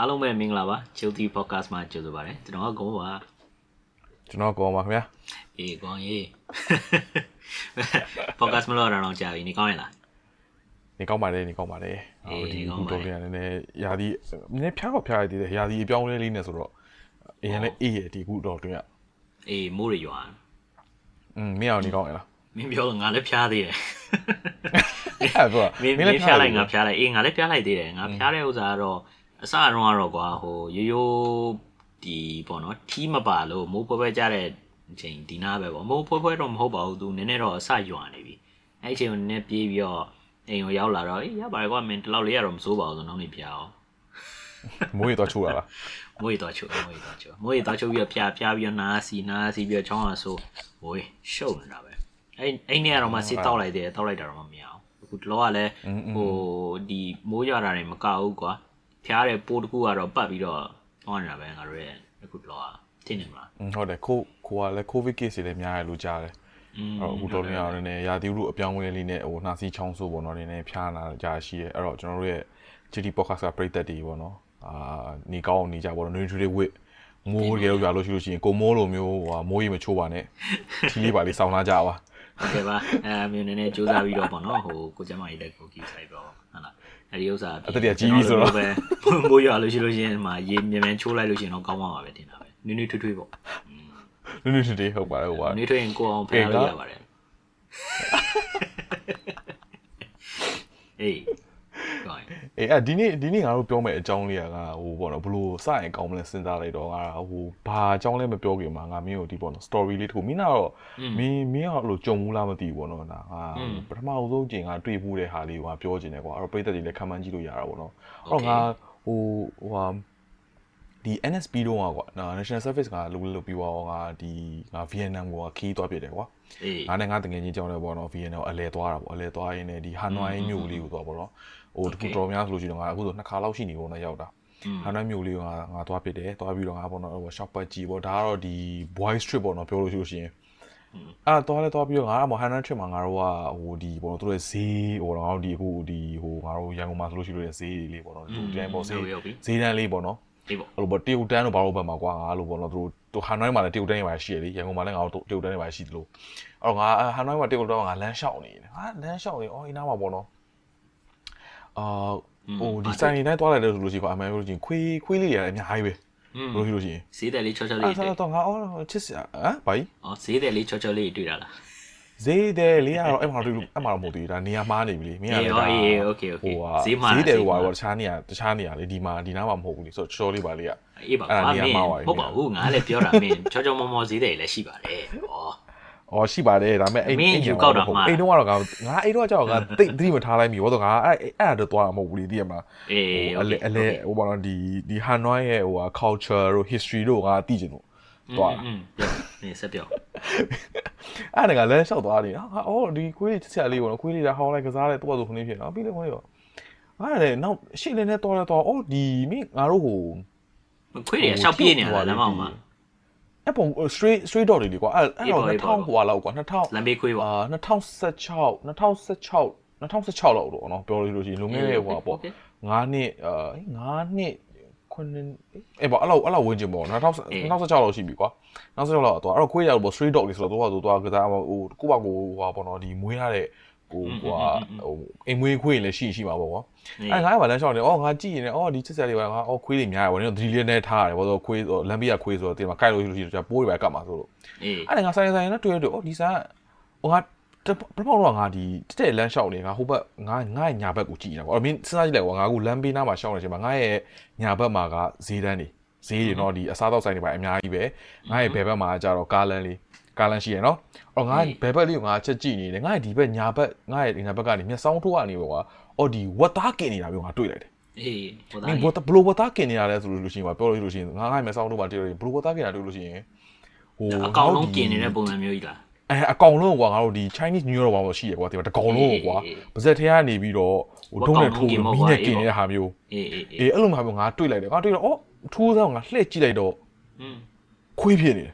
အားလုံးပဲမင်္ဂလာပါ Chilty Podcast မှာကြိုဆိုပါရစေကျွန်တော်ကကိုပါကျွန်တော်ကောင်းပါခင်ဗျာအေးကောင်းရေး Podcast မလို့ရအောင်ကြာပြီနေကောင်းရလားနေကောင်းပါတယ်နေကောင်းပါတယ်အေးဟိုဒီနေကောင်းခုပါတယ်တော့လည်းနည်းနည်းယာဒီနည်းနည်းဖျားတော့ဖျားရသေးတယ်ယာဒီအပြောင်းလဲလေးနဲ့ဆိုတော့အရင်လည်းအေးရဒီခုတော့တွင်ရအေးမိုးရရွာอืมမင်းအောင်နေကောင်းရလားမင်းပြောလို့ငါလည်းဖျားသေးတယ်အဲ့ဆိုတော့မင်းမင်းဖျားလိုက်ငါဖျားလိုက်အေးငါလည်းဖျားလိုက်သေးတယ်ငါဖျားတဲ့ဥစ္စာကတော့ အစအတော့ကတော့ကွာဟိုရိုးရိုးဒီပေါ့နော်ထီးမပါလို့မိုးဖွဲဖွဲကြတဲ့အချိန်ဒီနာပဲပေါ့မိုးဖွဲဖွဲတော့မဟုတ်ပါဘူးသူနည်းနည်းတော့အစရွာနေပြီအဲ့အချိန်ကိုနည်းနည်းပြေးပြီးတော့အိမ်ကိုရောက်လာတော့အေးရပါတယ်ကွာမင်းဒီလောက်လေးရတော့မစိုးပါဘူးဆိုတော့နောက်နေ့ဖျားအောင်မိုးရတော့ချိုးရလားမွေးတော့ချုပ်မွေးတော့ချုပ်မွေးတော့ချုပ်ပြီးတော့ပြပြပြီးတော့နားစီနားစီပြီးတော့ချောင်းအောင်ဆိုမွေးရှုပ်နေတာပဲအဲ့အဲ့နေ့ကတော့မှစစ်တောက်လိုက်တယ်တောက်လိုက်တာတော့မမြင်အောင်အခုတလောကလည်းဟိုဒီမိုးရွာတာတွေမကဘူးကွာ ဖျားတဲ့ပိုးတစ်ခုကတော့ပတ်ပြီးတော့တောင်းနေတာပဲငါတို့ရဲ့အခုတော့ထင်နေမလားဟုတ်တယ်ကိုကိုကလည်း covid case တွေလည်းများတယ်လို့ကြားတယ်အဲ့အခုတော်များများနဲ့ရာသီဥတုအပြောင်းအလဲလေးနဲ့ဟိုနှာစီးချောင်းဆိုးပေါ့နော်နည်းနည်းဖျားနာကြရှိရဲအဲ့တော့ကျွန်တော်တို့ရဲ့ GD podcast ကပြည်သက်တွေပေါ့နော်အာနေကောင်းနေကြပေါ့နော် nutritive weight မိုးရေရွာလို့ရှိလို့ရှိရင်ကိုမိုးလိုမျိုးဟိုမိုးရေမချိုးပါနဲ့ထီလေးပါလေးစောင်းလာကြပါဟုတ်ကဲ့ပါအဲမျိုးနည်းနည်းစူးစမ်းပြီးတော့ပေါ့နော်ဟိုကိုကျမကြီးလက်ကိုကြည့်ဆိုင်တော့ဟုတ်လား အဲ့ဒီဥစ္စာအသက်ကြီးကြီးဆိုတော့ပဲမိုးရွာလို့ရှိလို့ရှိရင်မှာရေမြန်မြန်ချိုးလိုက်လို့ရှိရင်တော့ကောင်းသွားမှာပဲတင်တာပဲနွေးနွေးထွေးထွေးပေါ့နုနုထတေးဟုတ်ပါတယ်ဟုတ်ပါနွေးထွေးရင်ကိုအောင်ဖယ်လို့ရပါတယ်အေးကောင်း အေးအဲ့ဒီနေ့ဒီနေ့ငါတို့ပြောမယ့်အကြောင်းလေးကဟိုပေါ့နော်ဘလို့စရင်ကောင်းမလဲစဉ်းစားလိုက်တော့ငါဟိုဘာအကြောင်းလဲမပြောခင်မှာငါမင်းကိုဒီပေါ့နော် story လေးတစ်ခုမင်းကတော့မင်းမင်းကအဲ့လိုကြုံဘူးလားမသိဘူးပေါ့နော်ဒါငါပထမဆုံးချိန်ကတွေ့ဘူးတဲ့ဟာလေးကိုငါပြောချင်တယ်ကွာအဲ့တော့ပြည်သက်တွေလည်းခံမှန်းကြည့်လို့ရတာပေါ့နော်အဲ့တော့ငါဟိုဟိုဟာဒီ NSP တော့ကွာ National Service ကလုပ်လို့ပြီးတော့ငါဒီငါ Vietnam ကိုခီးသွားပြတယ်ကွာအေးငါနဲ့ငါတငယ်ချင်းကြောင်းလဲပေါ့နော် VN ကိုအလဲသွားတာပေါ့အလဲသွားရင်းနဲ့ဒီ Hanoi မြို့လေးကိုသွားပေါ့နော် ဟိုတခုတော်များဆိုလို့ရှိရင်ငါအခုဆိုနှစ်ခါလောက်ရှိနေပေါ့နော်ရောက်တာ Hanoi မြို့လေးကိုငါငါသွားပြတယ်သွားပြီးတော့ငါပေါ့နော်ဟို shop ပတ်ကြည့်ပေါ့ဒါကတော့ဒီ boy trip ပေါ့နော်ပြောလို့ရှိလို့ရှိရင်အဲ့တော့လဲသွားပြီးတော့ငါကမ Hanoi trip မှာငါတို့ကဟိုဒီပေါ့နော်သူတို့ရဲ့ဈေးဟိုတော့ငါတို့ဒီအခုဒီဟိုငါတို့ရန်ကုန်မှာဆိုလို့ရှိလို့ရဲ့ဈေးလေးပေါ့နော်ဒီတိုင်းပေါ့ဈေးဈေးတန်းလေးပေါ့နော်အေးပေါ့အဲ့လိုပေါ့တရုတ်တန်းတို့ဘာလို့ဘက်မှာကွာငါလို့ပေါ့နော်သူတို့သူဟန်နွိုင်းမှာလည်းတရုတ်တန်းတွေပါရှိရလေရန်ကုန်မှာလည်းငါတို့တရုတ်တန်းတွေပါရှိသလိုအဲ့တော့ငါဟန်နွိုင်းမှာတရုတ်တန်းကငါလမ်းလျှောက်နေတယ်ဟာလမ်းလျှောက်နေအော်အင်းနာမှာပေါ့နော် အာဟိုဒီဆိုင်နေတိုင်းသွားလိုက်တယ်ဆိုလို့ရှိရင်အမှန်ပြောလို့ရှိရင်ခွေးခွေးလေးတွေလည်းအများကြီးပဲလို့ရှိလို့ရှိရင် ဈေးတယ်လေးချောချော အဲ့ လေး ဒါ တွေ့ တော့ငါအော်ချစ်စရာဟမ်ဘာကြီး ဩဈေးတယ်လေးချောချောလေးတွေ့တာလား ဈေးတယ်လေးကတော့အဲ့မှာတွေ့လို့အဲ့မှာတော့မဟုတ်သေးဘူးဒါနေရာမှားနေပြီလေမင်းက အေး လည်း ဟော ဒါ အေးโอเคโอเค ဟိုဟာ ဈေးမှာ ဈေးတယ်ဟိုဟာတခြားနေရာတခြားနေရာလေဒီမှာဒီနားမှာမဟုတ်ဘူးလေဆိုတော့ချောလေးပါလေးက အေးပါ အဲ့ဒါ ဘာ နေရာ မင်း မှားပါပြီ ဟုတ်ပါဘူးငါလည်းပြောတာမင်းချောချောမောမောဈေးတယ်လည်းရှိပါတယ်ဩ ။ အော်ရှိပါတယ်ဒါပေမဲ့အဲ့မင်းအဲ့ယူကောက်တာမှားအိမ်တော့ကတော့ငါငါအိမ်တော့ကြောက်ငါတိတ်သတိမထားလိုက်မိဘောတော့ငါအဲ့အဲ့အဲ့ဒါတော့သွားမှာမဟုတ်ဘူးလေတည်ရမလားအေးအလဲအလဲဟိုဘာလို့ဒီဒီ Hanoi ရဲ့ဟိုဟာ culture တို့ history တို့ငါသိချင်လို့သွားอืมပြောနေဆက်ပြောအဲ့ဒါကလမ်းလျှောက်သွားနေတာဟာအော်ဒီခွေးလေးချက်ချက်လေးပေါ့နော်ခွေးလေးဒါဟောင်းလိုက်ကစားတဲ့တော့ဆိုခင်းဖြစ်နော်ပြီးလေခွေးရောအဲ့ဒါနောက်ရှေ့လည်းနဲ့တော်တော့အော်ဒီမင်းငါတို့ဟိုခွေးတွေရှောက်ပြေးနေရတာလမ်းမောင်မှာ အဲ့ပုံ straight straight dot တွေလေကွာအဲ့အဲ့တော့2000ဟိုလောက်ကွာ2000လမ်းဘေးခွေးပါအာ2016 2016 2016လောက်တော့နော်ပြောလို့ရှိရင်လုံခဲ့တဲ့ဟိုပါပေါ့9နှစ်အာ9နှစ်ခုနှစ်အဲ့ပေါ့အဲ့လောက်အဲ့လောက်ဝင်ကျင်ပေါ့2000 2016လောက်ရှိပြီကွာ2016လောက်တော့အဲ့တော့ခွေးရတော့ပေါ့ straight dot လေးဆိုတော့သူကသူကကစားဟိုကိုပါကိုဟိုပါပေါ့နော်ဒီမွေးရတဲ့ ဟိုကွာဟိုအိမ်မွေးခွေးလည်းရှိရှိမှာပေါ့ကွာအဲ့ငါကလမ်းလျှောက်နေအော်ငါကြည့်နေအော်ဒီချက်ဆက်လေးပါငါအော်ခွေးတွေများတယ်ဗောနော်သတိလေးနဲ့ထားရတယ်ဗောဆိုခွေးလမ်းဘေးကခွေးဆိုတော့တင်မှာကိုက်လို့ရှိလို့ရှိရင်ပိုးတွေပဲကတ်မှာဆိုလို့အေးအဲ့ဒါငါဆိုင်ဆိုင်နဲ့တွေ့ရတော့အော်ဒီဆိုင်ဟိုငါပထမတော့ငါဒီတက်တက်လမ်းလျှောက်နေငါဟိုဘက်ငါငါ့ညာဘက်ကိုကြည့်နေတာကွာအမင်းစဉ်းစားကြည့်လိုက်ကွာငါကလမ်းဘေးနားမှာရှောက်နေချိန်မှာငါရဲ့ညာဘက်မှာကဈေးတန်းနေဈေးတွေတော့ဒီအစားတော့ဆိုင်တွေပါအများကြီးပဲငါရဲ့ဘယ်ဘက်မှာကျတော့ကားလန်းလေး ကားလန်းရှိရနော်အော်ငါဘယ်ဘက်လေးကိုငါချက်ကြည့်နေတယ်ငါရဲ့ဒီဘက်ညာဘက်ငါရဲ့ညာဘက်ကနေမျက်စောင်းထိုးကနေပဲကွာအော်ဒီဝတ်သားကင်နေတာမျိုးငါတွေ့လိုက်တယ် အေးဟို မင်း သား ဘဘလိုဝတ်သားကင်နေရလဲဆိုလို့ရှိရင်ပြောလို့ရှိရင်ငါငါမျက်စောင်းထိုးမှာတွေ့လို့ဘလိုဝတ်သားကင်တာတွေ့လို့ရှိရင်ဟို အကောင်လုံးกินနေတဲ့ပုံစံမျိုးကြီးလား အဲအကောင်လုံးကွာငါတို့ဒီ Chinese New Year တော့ဘာလို့ရှိရကွာဒီမှာတကောင်လုံးကွာပါဇက်ထဲကနေပြီးတော့ဟိုဒုံးနဲ့ထိုးပြီးမီးနဲ့กินနေတဲ့ဟာမျိုး အေးအေးအေး အေးအဲ့လိုမှမျိုးငါတွေ့လိုက်တယ်ငါတွေ့တော့အော်ထိုးစားငါလှည့်ကြည့်လိုက်တော့ อืม ခွေးဖြစ်နေတယ်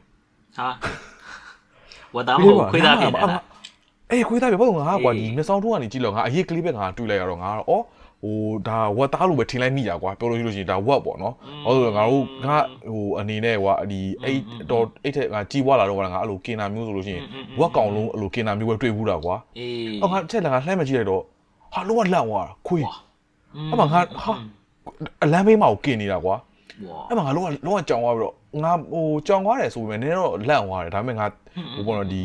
ဟာ ဝတ်သားမဟုတ်ခွေးသားဖြစ်နေတာအေးခွေးသားပြဘာလို့ငါကွာဒီမျက်စောင်းထိုးကနေကြည့်လို့ငါအရေးကလေးပဲငါတွေ့လိုက်ရတော့ငါတော့အော်ဟဟိုဒါဝက်သားလို့ပဲထင်လိုက်မိတာကွာပြောလို့ရှိလို့ရှိရင်ဒါဝက်ပေါ့နော်။ဟုတ်ဆိုငါတို့ငါဟိုအနေနဲ့ကွာဒီအဲ့တော့အဲ့ထက်ငါကြီးပွားလာတော့ငါအဲ့လိုကင်နာမျိုးဆိုလို့ရှိရင်ဝက်ကောင်လုံးအဲ့လိုကင်နာမျိုးပဲတွေ့ဘူးတာကွာအေး။အော်ငါချက်လာငါလှမ်းမကြည့်လိုက်တော့ဟာလုံးဝလန့်သွားတာခွေး။အဲ့မှာငါဟာအလမ်းဘေးမှာကိုကင်နေတာကွာဝါ။အဲ့မှာငါလုံးဝလုံးဝကြောင်သွားပြီးတော့ ငါဟိုကြောင်သွားတယ်ဆိုပေမဲ့နည်းတော့လန့်သွားတယ်ဒါပေမဲ့ငါဟိုပေါ့နော်ဒီ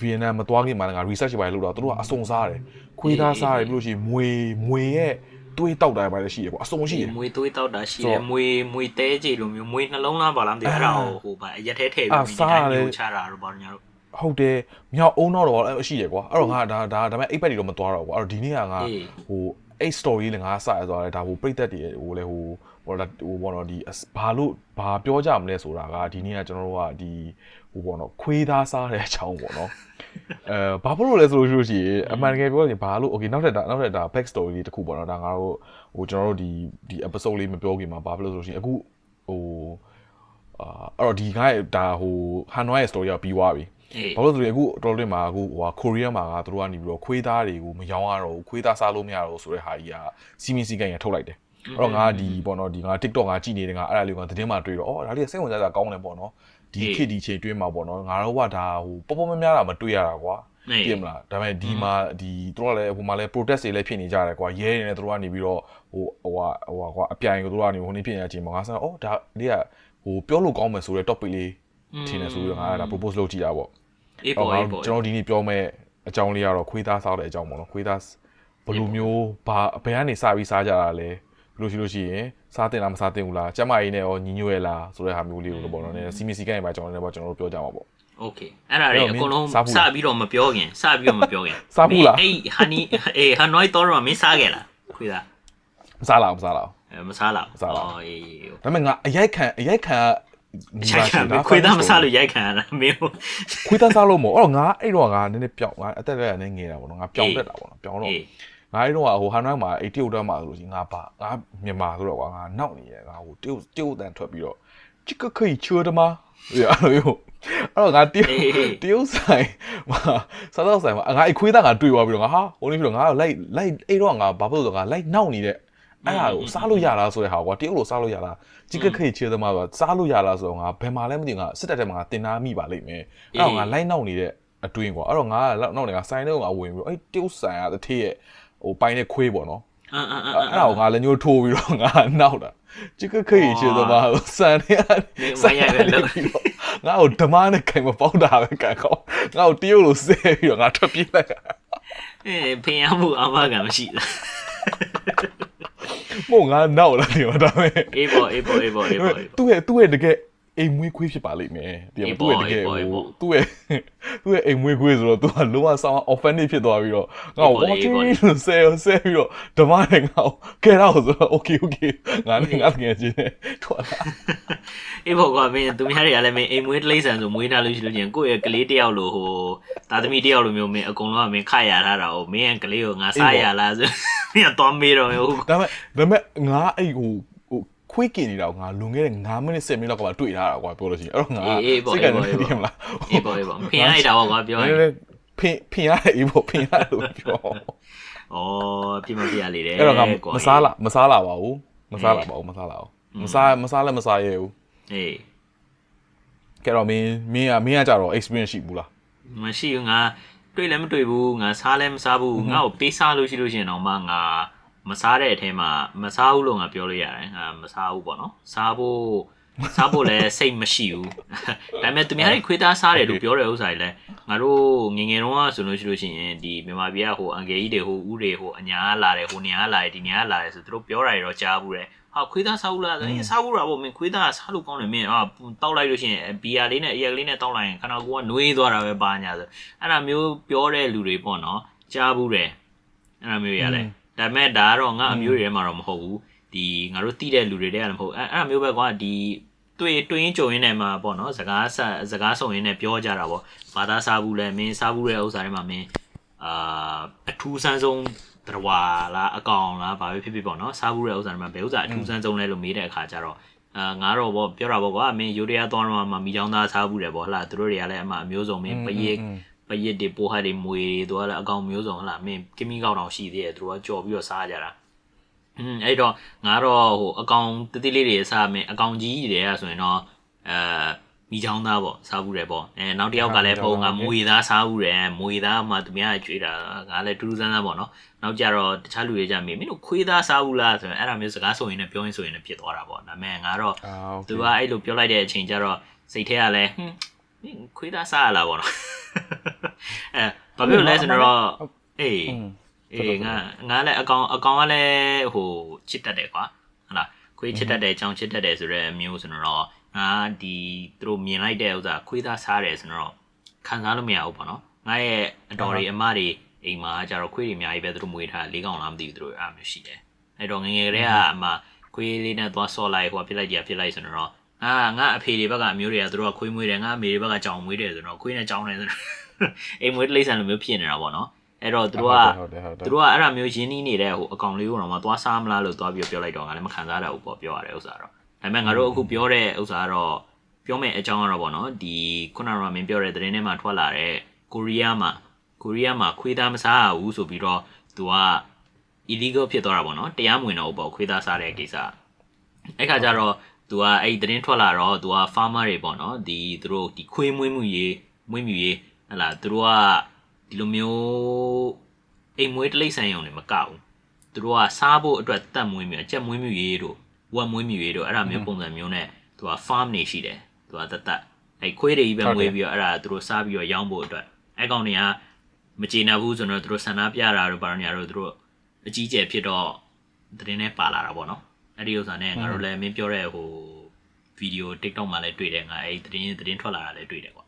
ဗီယက်နမ်မသွားခင်မှာလည်းငါ research ပဲလုပ်တော့သူတို့ကအစုံစားတယ်ခွေးသားစားတယ်ပြီးလို့ရှိရင်မွေမွေရဲ့တွေးတောက်တာပဲရှိရကွာအစုံရှိတယ်မွေသွေးတောက်တာရှိဆိုတတော့ယ်မွေမွေတဲကြီးလိုမျိုးမွေနှလုံးသားပါလားမသိဘူးအဲ့ဒါကိုဟိုဗာအရက်ထဲထည့်အာပြီးဒီစားတိုင်းရတယ်မျိုးချတာတော့ဘာလို့ညာတော့ဟုတ်တယ်မြောက်အုံတော့တော့အဲ့ရှိတယ်ကွာအဲ့တော့ငါဒါဒါဒါပေမဲ့အိပ်ပက်တွေတော့မသွားတော့ကွာအဲ့တော့ဒီနေ့ကငါအေးဟိုအဲ့ story လည်းငါစရသွားတယ်ဒါဟိုပြိသက်တွေဟိုလေဟို ဟိုလာဟိုဘောနော်ဒီဘာလို့ဘာပြောကြမလဲဆိုတာကဒီနေ့ကကျွန်တော်တို့ကဒီဟိုဘောနော်ခွေးသားစားတဲ့အချောင်းပေါ့နော်အဲဘာဖြစ်လို့လဲဆိုလို့ရှိလို့ရှိရင်အမှန်တကယ်ပြောရင်ဘာလို့ okay နောက်ထပ်ဒါနောက်ထပ်ဒါ back story လေးတစ်ခုပေါ့နော်ဒါငါတို့ဟိုကျွန်တော်တို့ဒီဒီ episode လေးမပြောခင်မှာဘာဖြစ်လို့ဆိုလို့ရှိရင်အခုဟိုအာအဲ့တော့ဒီကဒါဟို Hanoi ရဲ့ story ကပြီးသွားပြီအေးဘာလို့လဲဆိုရင်အခုတော်တော်လေးမှာအခုဟိုကိုရီးယားမှာကသူတို့ကနေပြီးတော့ခွေးသားတွေကိုမယောင်းရတော့ဘူးခွေးသားစားလို့မရတော့ဘူးဆိုတဲ့ဟာကြီးကစီမင်းစီကန်ရထုတ်လိုက်တယ် အဲ့တော့ငါဒီပေါ့နော်ဒီငါ TikTok ငါကြည့်နေတယ်ငါအဲ့ဒါလေးကသတင်းမှာတွေ့တော့အော်ဒါလေးစိတ်ဝင်စားတာကောင်းတယ်ပေါ့နော်ဒီခေတ်ဒီချိန်တွင်းမှာပေါ့နော်ငါတော့ကဒါဟိုပေါ်ပေါ်များများတာမတွေ့ရတာကွာအေးပြည့်မလားဒါပေမဲ့ဒီမှာဒီသူတို့ကလည်းဟိုမှာလည်း protest တွေလည်းဖြစ်နေကြတယ်ကွာရဲနေတယ်သူတို့ကနေပြီးတော့ဟိုဟိုဟာဟိုဟာကွာအပြိုင်ကိုသူတို့ကနေဟိုနေ့ဖြစ်နေတဲ့အချိန်မှာငါဆန်းအော်ဒါလေးကဟိုပြောလို့ကောင်းမယ်ဆိုတဲ့ topic လေးထင်တယ်ဆိုပြီးတော့ငါအဲ့ဒါ propose လုပ်ကြည့်တာပေါ့အေးအော်ပေါ်ငါအေးပေါ်ကျွန်တော်ဒီနေ့ပြောမဲ့အကြောင်းလေးကတော့ခွေးသားစားတဲ့အကြောင်းပေါ့နော်ခွေးသားဘယ်လိုမျိုးဘာဘယ်ကနေစပြီးစားကြတာလဲ ဘယ်လိုရှိလို့ရှိရင်စားတင်လားမစားတင်ဘူးလားကျမကြီးနဲ့ရောညီညွတ်ရလားဆိုတဲ့ဟာမျိုးလေးကိုတော့ပေါ့နော်နည်းစီမီစီကန်ရပါကျွန်တော်လည်းပေါ့ကျွန်တော်တို့ပြောကြမှာပေါ့ โอเคအဲ့ဒါတွေအကုန်လုံး စားဘူး စ လား ပြီးတော့မပြောခင်စပြီးတော့မပြောခင် စားဘူးလား အေးဟန်နီအေးဟန်နွိုင်းတော့မင်းစားခဲ့လားခွေးသား မစားလားမစားလား အဲမစားလား မစားလား အော်အေး ဒါပေမဲ့ငါအရိုက်ခံအရိုက်ခံက ရိုက်ခံပြီခွေးသားမစားလို့ရိုက်ခံရတာမင်း ခွေးသားစားလို့မဟုတ်အဲ့တော့ငါအဲ့တော့ငါနည်းနည်းပြောင်းငါအသက်လည်းနည်းငယ်တာပေါ့နော်ငါပြောင်းတက်တာပေါ့နော်ပြောင်းတော့ အေး ငါအဲ့တော့ဟိုဟန်နွိုင်းမှာအဲ့တရုတ်တက်မှာဆိုလို့ရှိရင်ငါပါငါမြန်မာဆိုတော့ကွာငါနောက်နေရငါဟိုတရုတ်တရုတ်တန်ထွက်ပြီးတော့ချစ်ကခိချွတ်တမရအဲ့လိုမျိုးအဲ့တော့ငါတရုတ်တရုတ်ဆိုင်မှာစားတော့ဆိုင်မှာငါအခွေးသားငါတွေ့သွားပြီးတော့ငါဟာဟိုနေ့ပြီးတော့ငါလိုက်လိုက်အဲ့တော့ငါဘာဖြစ်လို့ဆိုတော့ငါလိုက်နောက်နေတဲ့အဲ့ဒါကိုစားလို့ရလားဆိုတဲ့ဟာကွာတရုတ်လိုစားလို့ရလားချစ်ကခိချွတ်တမဆိုစားလို့ရလားဆိုတော့ငါဘယ်မှာလဲမသိဘူးငါစစ်တပ်ထဲမှာငါတင်သားမိပါလိမ့်မယ်အဲ့တော့ငါလိုက်နောက်နေတဲ့အတွင်းကွာအဲ့တော့ငါနောက်နေငါဆိုင်ထဲကိုငါဝင်ပြီးတော့အဲ့တရုတ်ဆိုင်ကတထေးရဲ့ ဟိုပိုင်းတဲ့ခွေးပေါ့နော်အမ်အမ်အမ်အဲ့ဒါကိုငါလည်းညှိုးထိုးပြီးတော့ငါနောက်တာချစ်ကခိချေသမားစံနေမင်းစံမရရရပဲလို့လို့ပြီးတော့ငါ့ကိုဓမ္မနဲ့ခိုင်မပေါက်တာပဲကန်ကောင်းငါ့ကိုတရုတ်လိုဆဲပြီးတော့ငါထွက်ပြေးလိုက်တာအေးဖင်ရမှုအမကမရှိလားမို့ငါနောက်လာနေတော့ဒါပေမဲ့အေးပေါ်အေးပေါ်အေးပေါ်အေးပေါ်သူ့ရဲ့သူ့ရဲ့တကယ် အိမ်မွေးခွေးဖြစ်ပါလိမ့်မယ်ဒီမှာသူ့ရဲ့တကယ်ဟိုသူ့ရဲ့သူ့ရဲ့အိမ်မွေးခွေးဆိုတော့သူကလုံးဝဆောင်း offended ဖြစ်သွားပြီးတော့ငါ့ကို watching လို့ဆဲဆဲပြီးတော့ဓမ္မနဲ့ငါ့ကိုကဲတော့ဆိုတော့ okay okay ငါနဲ့ငါတကယ်ချင်းနဲ့ထွက်လာအေးပေါ်ကမင်းသူများတွေကလည်းမင်းအိမ်မွေးတလိဆန်ဆိုမွေးထားလို့ရှိလို့ချင်းကိုယ့်ရဲ့ကလေးတယောက်လိုဟိုတာသမီတယောက်လိုမျိုးမင်းအကုန်လုံးကမင်းခရထားတာ哦မင်းရဲ့ကလေးကိုငါစားရလားဆိုမင်းကတော့မေးတော့မျိုးဒါပေမဲ့ဒါပေမဲ့ငါအဲ့ဟိုဟို ခွေးကင်နေတာကိုငါလွန်ခဲ့တဲ့9မိနစ်10မိနစ်လောက်ကမှတွေ့ထားတာကွာပြောလို့ရှိရင်အဲ့တော့ငါအေးပေါ့စိတ်ကအေးပေါ့လည်းတည်မလားအေးပေါ်အေးပေါ်ဖင်လိုက်တာပေါ့ကွာပြောရင်နည်းနည်းဖင်ဖင်ရတယ်အေးပေါ့ဖင်ရတယ်လို့ပြောဩပြမပြရလေတယ်အဲ့တော့ငါမစားလာမစားလာပါဘူးမစားလာပါဘူးမစားလာဘူးမစားမစားလည်းမစားရဘူးအေးကဲတော့မင်းမင်းကမင်းကကြတော့ experience ရှိဘူးလားမရှိဘူးငါတွေ့လည်းမတွေ့ဘူးငါစားလည်းမစားဘူးငါ့ကိုပေးစားလို့ရှိလို့ရှိရင်တော့မှငါ မစားတဲ့အထဲမှာမစားဘူးလို့ငါပြောလို့ရတယ်ငါမစားဘူးပေါ့နော်စားဖို့စားဖို့လည်းစိတ်မရှိဘူးဒါပေမဲ့သူများတွေခွေးသားစားတယ်လို့ပြောတဲ့ဥစ္စာတွေလည်းငါတို့ငယ်ငယ်တုန်းကဆိုလို့ရှိလို့ရှိရင်ဒီမြန်မာပြည်ကဟိုအန်ကယ်ကြီးတွေဟိုဦးတွေဟိုအညာကလာတယ်ဟိုနေရာကလာတယ်ဒီနေရာကလာတယ်ဆိုသူတို့ပြောတာတွေတော့ကြားဘူးတယ်ဟာခွေးသားစားဘူးလားအဲစားဘူးတာပေါ့မင်းခွေးသားစားလို့ကောင်းတယ်မင်းဟာတောက်လိုက်လို့ရှိရင်ဘီယာလေးနဲ့အရက်ကလေးနဲ့တောက်လိုက်ရင်ခန္ဓာကိုယ်ကနှွေးသွားတာပဲပါညာဆိုအဲ့ဒါမျိုးပြောတဲ့လူတွေပေါ့နော်ကြားဘူးတယ်အဲ့ဒါမျိုးရတယ် ဒါပေမဲ့ဒါကတော့ငါအမျိုးတွေထဲမှာတော့မဟုတ်ဘူးဒီငါတို့တိတဲ့လူတွေတည်းကလည်းမဟုတ်အဲ့အဲ့ဒါမျိုးပဲကွာဒီတွေ့တွေ့ရင်ကြုံရင်းနဲ့မှာပေါ့နော်စကားဆက်စကားဆုံရင်းနဲ့ပြောကြတာပေါ့ဘာသာစားဘူးလဲမင်းစားဘူးတဲ့ဥစ္စာတွေမှာမင်းအာအထူးဆန်းဆုံးတရဝါလားအကောင်လားဘာပဲဖြစ်ဖြစ်ပေါ့နော်စားဘူးတဲ့ဥစ္စာတွေမှာဘယ်ဥစ္စာအထူးဆန်းဆုံးလဲလို့မေးတဲ့အခါကျတော့အာငါတော့ပေါ့ပြောတာပေါ့ကွာမင်းယူရီးယားသွားတော့မှမီချောင်းသားစားဘူးတယ်ပေါ့ဟလားသူတို့တွေကလည်းအမှအမျိုးစုံမင်းပရိတ် ပရစ်တွေပိုးဟတ်တွေမွေတွေတို့ကလည်းအကောင်မျိုးစုံဟလာမင်းကမိကောက်တောင်ရှိသေးတယ်သူတို့ကကြော်ပြီးတော့စားကြတာอืมအဲ့တော့ငါတော့ဟိုအကောင်တတိလေးတွေစားမင်းအကောင်ကြီးတွေကဆိုရင်တော့အဲမိချောင်းသားပေါ့စားဘူးတယ်ပေါ့အဲနောက်တစ်ယောက်ကလည်းပုံကမွေသားစားဘူးတယ်မွေသားမှသူများကြွေးတာငါလည်းတူတူဆန်းဆန်းပေါ့နော်နောက်ကြတော့တခြားလူတွေကြမင်းမင်းတို့ခွေးသားစားဘူးလားဆိုရင်အဲ့ဒါမျိုးစကားဆိုရင်လည်းပြောရင်ဆိုရင်လည်းဖြစ်သွားတာပေါ့ဒါပေမဲ့ငါတော့သူကအဲ့လိုပြောလိုက်တဲ့အချိန်ကျတော့စိတ်ထဲကလည်းဟွန်း ခွေးသားစားရလားပေါ့နော်အဲဘာဖြစ်လို့လဲဆိုတော့အေးอืมအေးငါငါလည်းအကောင်အကောင်ကလည်းဟိုချစ်တတ်တယ်ကွာဟုတ်လားခွေးချစ်တတ်တယ်ကြောင်ချစ်တတ်တယ်ဆိုတော့မျိုးဆိုတော့ငါဒီသူတို့မြင်လိုက်တဲ့ဥစ္စာခွေးသားစားတယ်ဆိုတော့ခံစားလို့မရဘူးပေါ့နော်ငါရဲ့အတော်တွေအမတွေအိမ်မှာကျတော့ခွေးတွေအများကြီးပဲသူတို့မွေးထားလေးကောင်လားမသိဘူးသူတို့အားမျိုးရှိတယ်အဲ့တော့ငယ်ငယ်တည်းကအမခွေးလေးနဲ့သွားဆော့လိုက်ဟိုဖြစ်လိုက်ကြဖြစ်လိုက်ဆိုတော့ ငါငါအဖေတွေဘက်ကအမျိုးတွေကသူတို့ကခွေးမွေးတယ်ငါအမေတွေဘက်ကကြောင်မွေးတယ်ဆိုတော့ခွေးနဲ့ကြောင်တယ်ဆိုတော့အိမ်မွေးတိရစ္ဆာန်လိုမျိုးဖြစ်နေတာပေါ့နော်အဲ့တော့သူတို့ကဟုတ်တယ်ဟုတ်တယ်သူတို့ကအဲ့ဒါမျိုးရင်းနှီးနေတဲ့ဟိုအကောင်လေးကိုတော့မသွားစားမလားလို့သွားပြီးပြောလိုက်တော့ငါလည်းမခံစားရဘူးပေါ့ပြောရတယ်ဥစ္စာတော့ဒါပေမဲ့ငါတို့အခုပြောတဲ့ဥစ္စာကတော့ပြောမယ့်အကြောင်းကတော့ဗောနော်ဒီခုနကမင်းပြောတဲ့သတင်းထဲမှာထွက်လာတဲ့ကိုရီးယားမှာကိုရီးယားမှာခွေးသားမစားရဘူးဆိုပြီးတော့သူက illegal ဖြစ်သွားတာဗောနော်တရားမဝင်တော့ဘူးပေါ့ခွေးသားစားတဲ့ကိစ္စအဲ့ခါကျတော့ သူကအဲ့ဒီသတင်းထွက်လာတော့သူက farmer တွေပေါ့နော်ဒီသူတို့ဒီခွေးမွေးမှုရေးမွေးမြူရေးဟလာသူတို့ကဒီလိုမျိုးအိမ်မွေးတိရစ္ဆာန်ရုံတွေမကဘူးသူတို့ကစားဖို့အတွက်တတ်မွေးမြူအကြက်မွေးမြူရေးတို့ဝက်မွေးမြူရေးတို့အဲ့ဒါမျိုးပုံစံမျိုးနဲ့သူက farm နေရှိတယ်သူကတတ်တတ်အဲ့ခွေးတွေကြီးပဲမွေးပြီးတော့အဲ့ဒါသူတို့စားပြီးတော့ရောင်းဖို့အတွက်အဲ့ကောင်တွေကမကျေနပ်ဘူးဆိုတော့သူတို့ဆန္ဒပြတာတို့ဘာလို့ညာတို့သူတို့အကြီးကျယ်ဖြစ်တော့သတင်းနဲ့ပါလာတာပေါ့နော် အဲ့ဒီဥစ္စာနဲ့ငါတို့လည်းမင်းပြောတဲ့ဟိုဗီဒီယို TikTok မှာလည်းတွေ့တယ်ငါအဲ့ဒီသတင်းသတင်းထွက်လာတာလည်းတွေ့တယ်ကွာ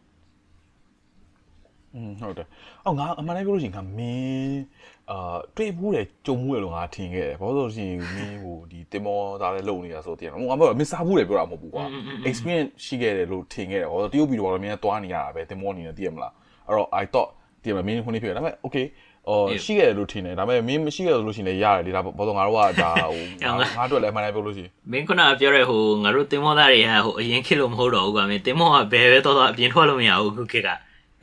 อืมဟုတ်တယ်အော်ငါအမှန်တမ်းပြောလို့ရှိရင်ငါမင်းအာတွေ့ဘူးတယ်ကြုံဘူးတယ်လို့ငါထင်ခဲ့တယ်ဘာလို့လဲဆိုလို့ရှိရင်မင်းဟိုဒီတင်မောသားလည်းလုံနေတာဆိုတော့တင်တယ်ငါမဟုတ်မင်းစားဘူးတယ်ပြောတာမဟုတ်ဘူးကွာ experience ရှိခဲ့တယ်လို့ထင်ခဲ့တယ်ဘာလို့တရုတ်ပြည်တော့မင်းသွားနေရတာပဲတင်မောအနေနဲ့သိရမလားအဲ့တော့ I thought သိရမလားမင်းခုနေဖြစ်တယ်ဒါပေမဲ့ okay အော်ရှိခဲ့တယ်လို့ထင်တယ်ဒါပေမဲ့မင်းမရှိခဲ့လို့ရှိရင်လည်းရတယ်လေဒါဘာလို့ငါတို့ကဒါဟိုငါတို့လည်းအမှန်တမ်းပြောလို့ရှိရင်မင်းခုနကပြောတဲ့ဟိုငါတို့တင်မောသားတွေကဟိုအရင်ခေတ်လို့မဟုတ်တော့ဘူးကွာမင်းတင်မောကဘယ်ပဲတော့တော့အပြင်ထွက်လို့မရဘူးအခုခေတ်က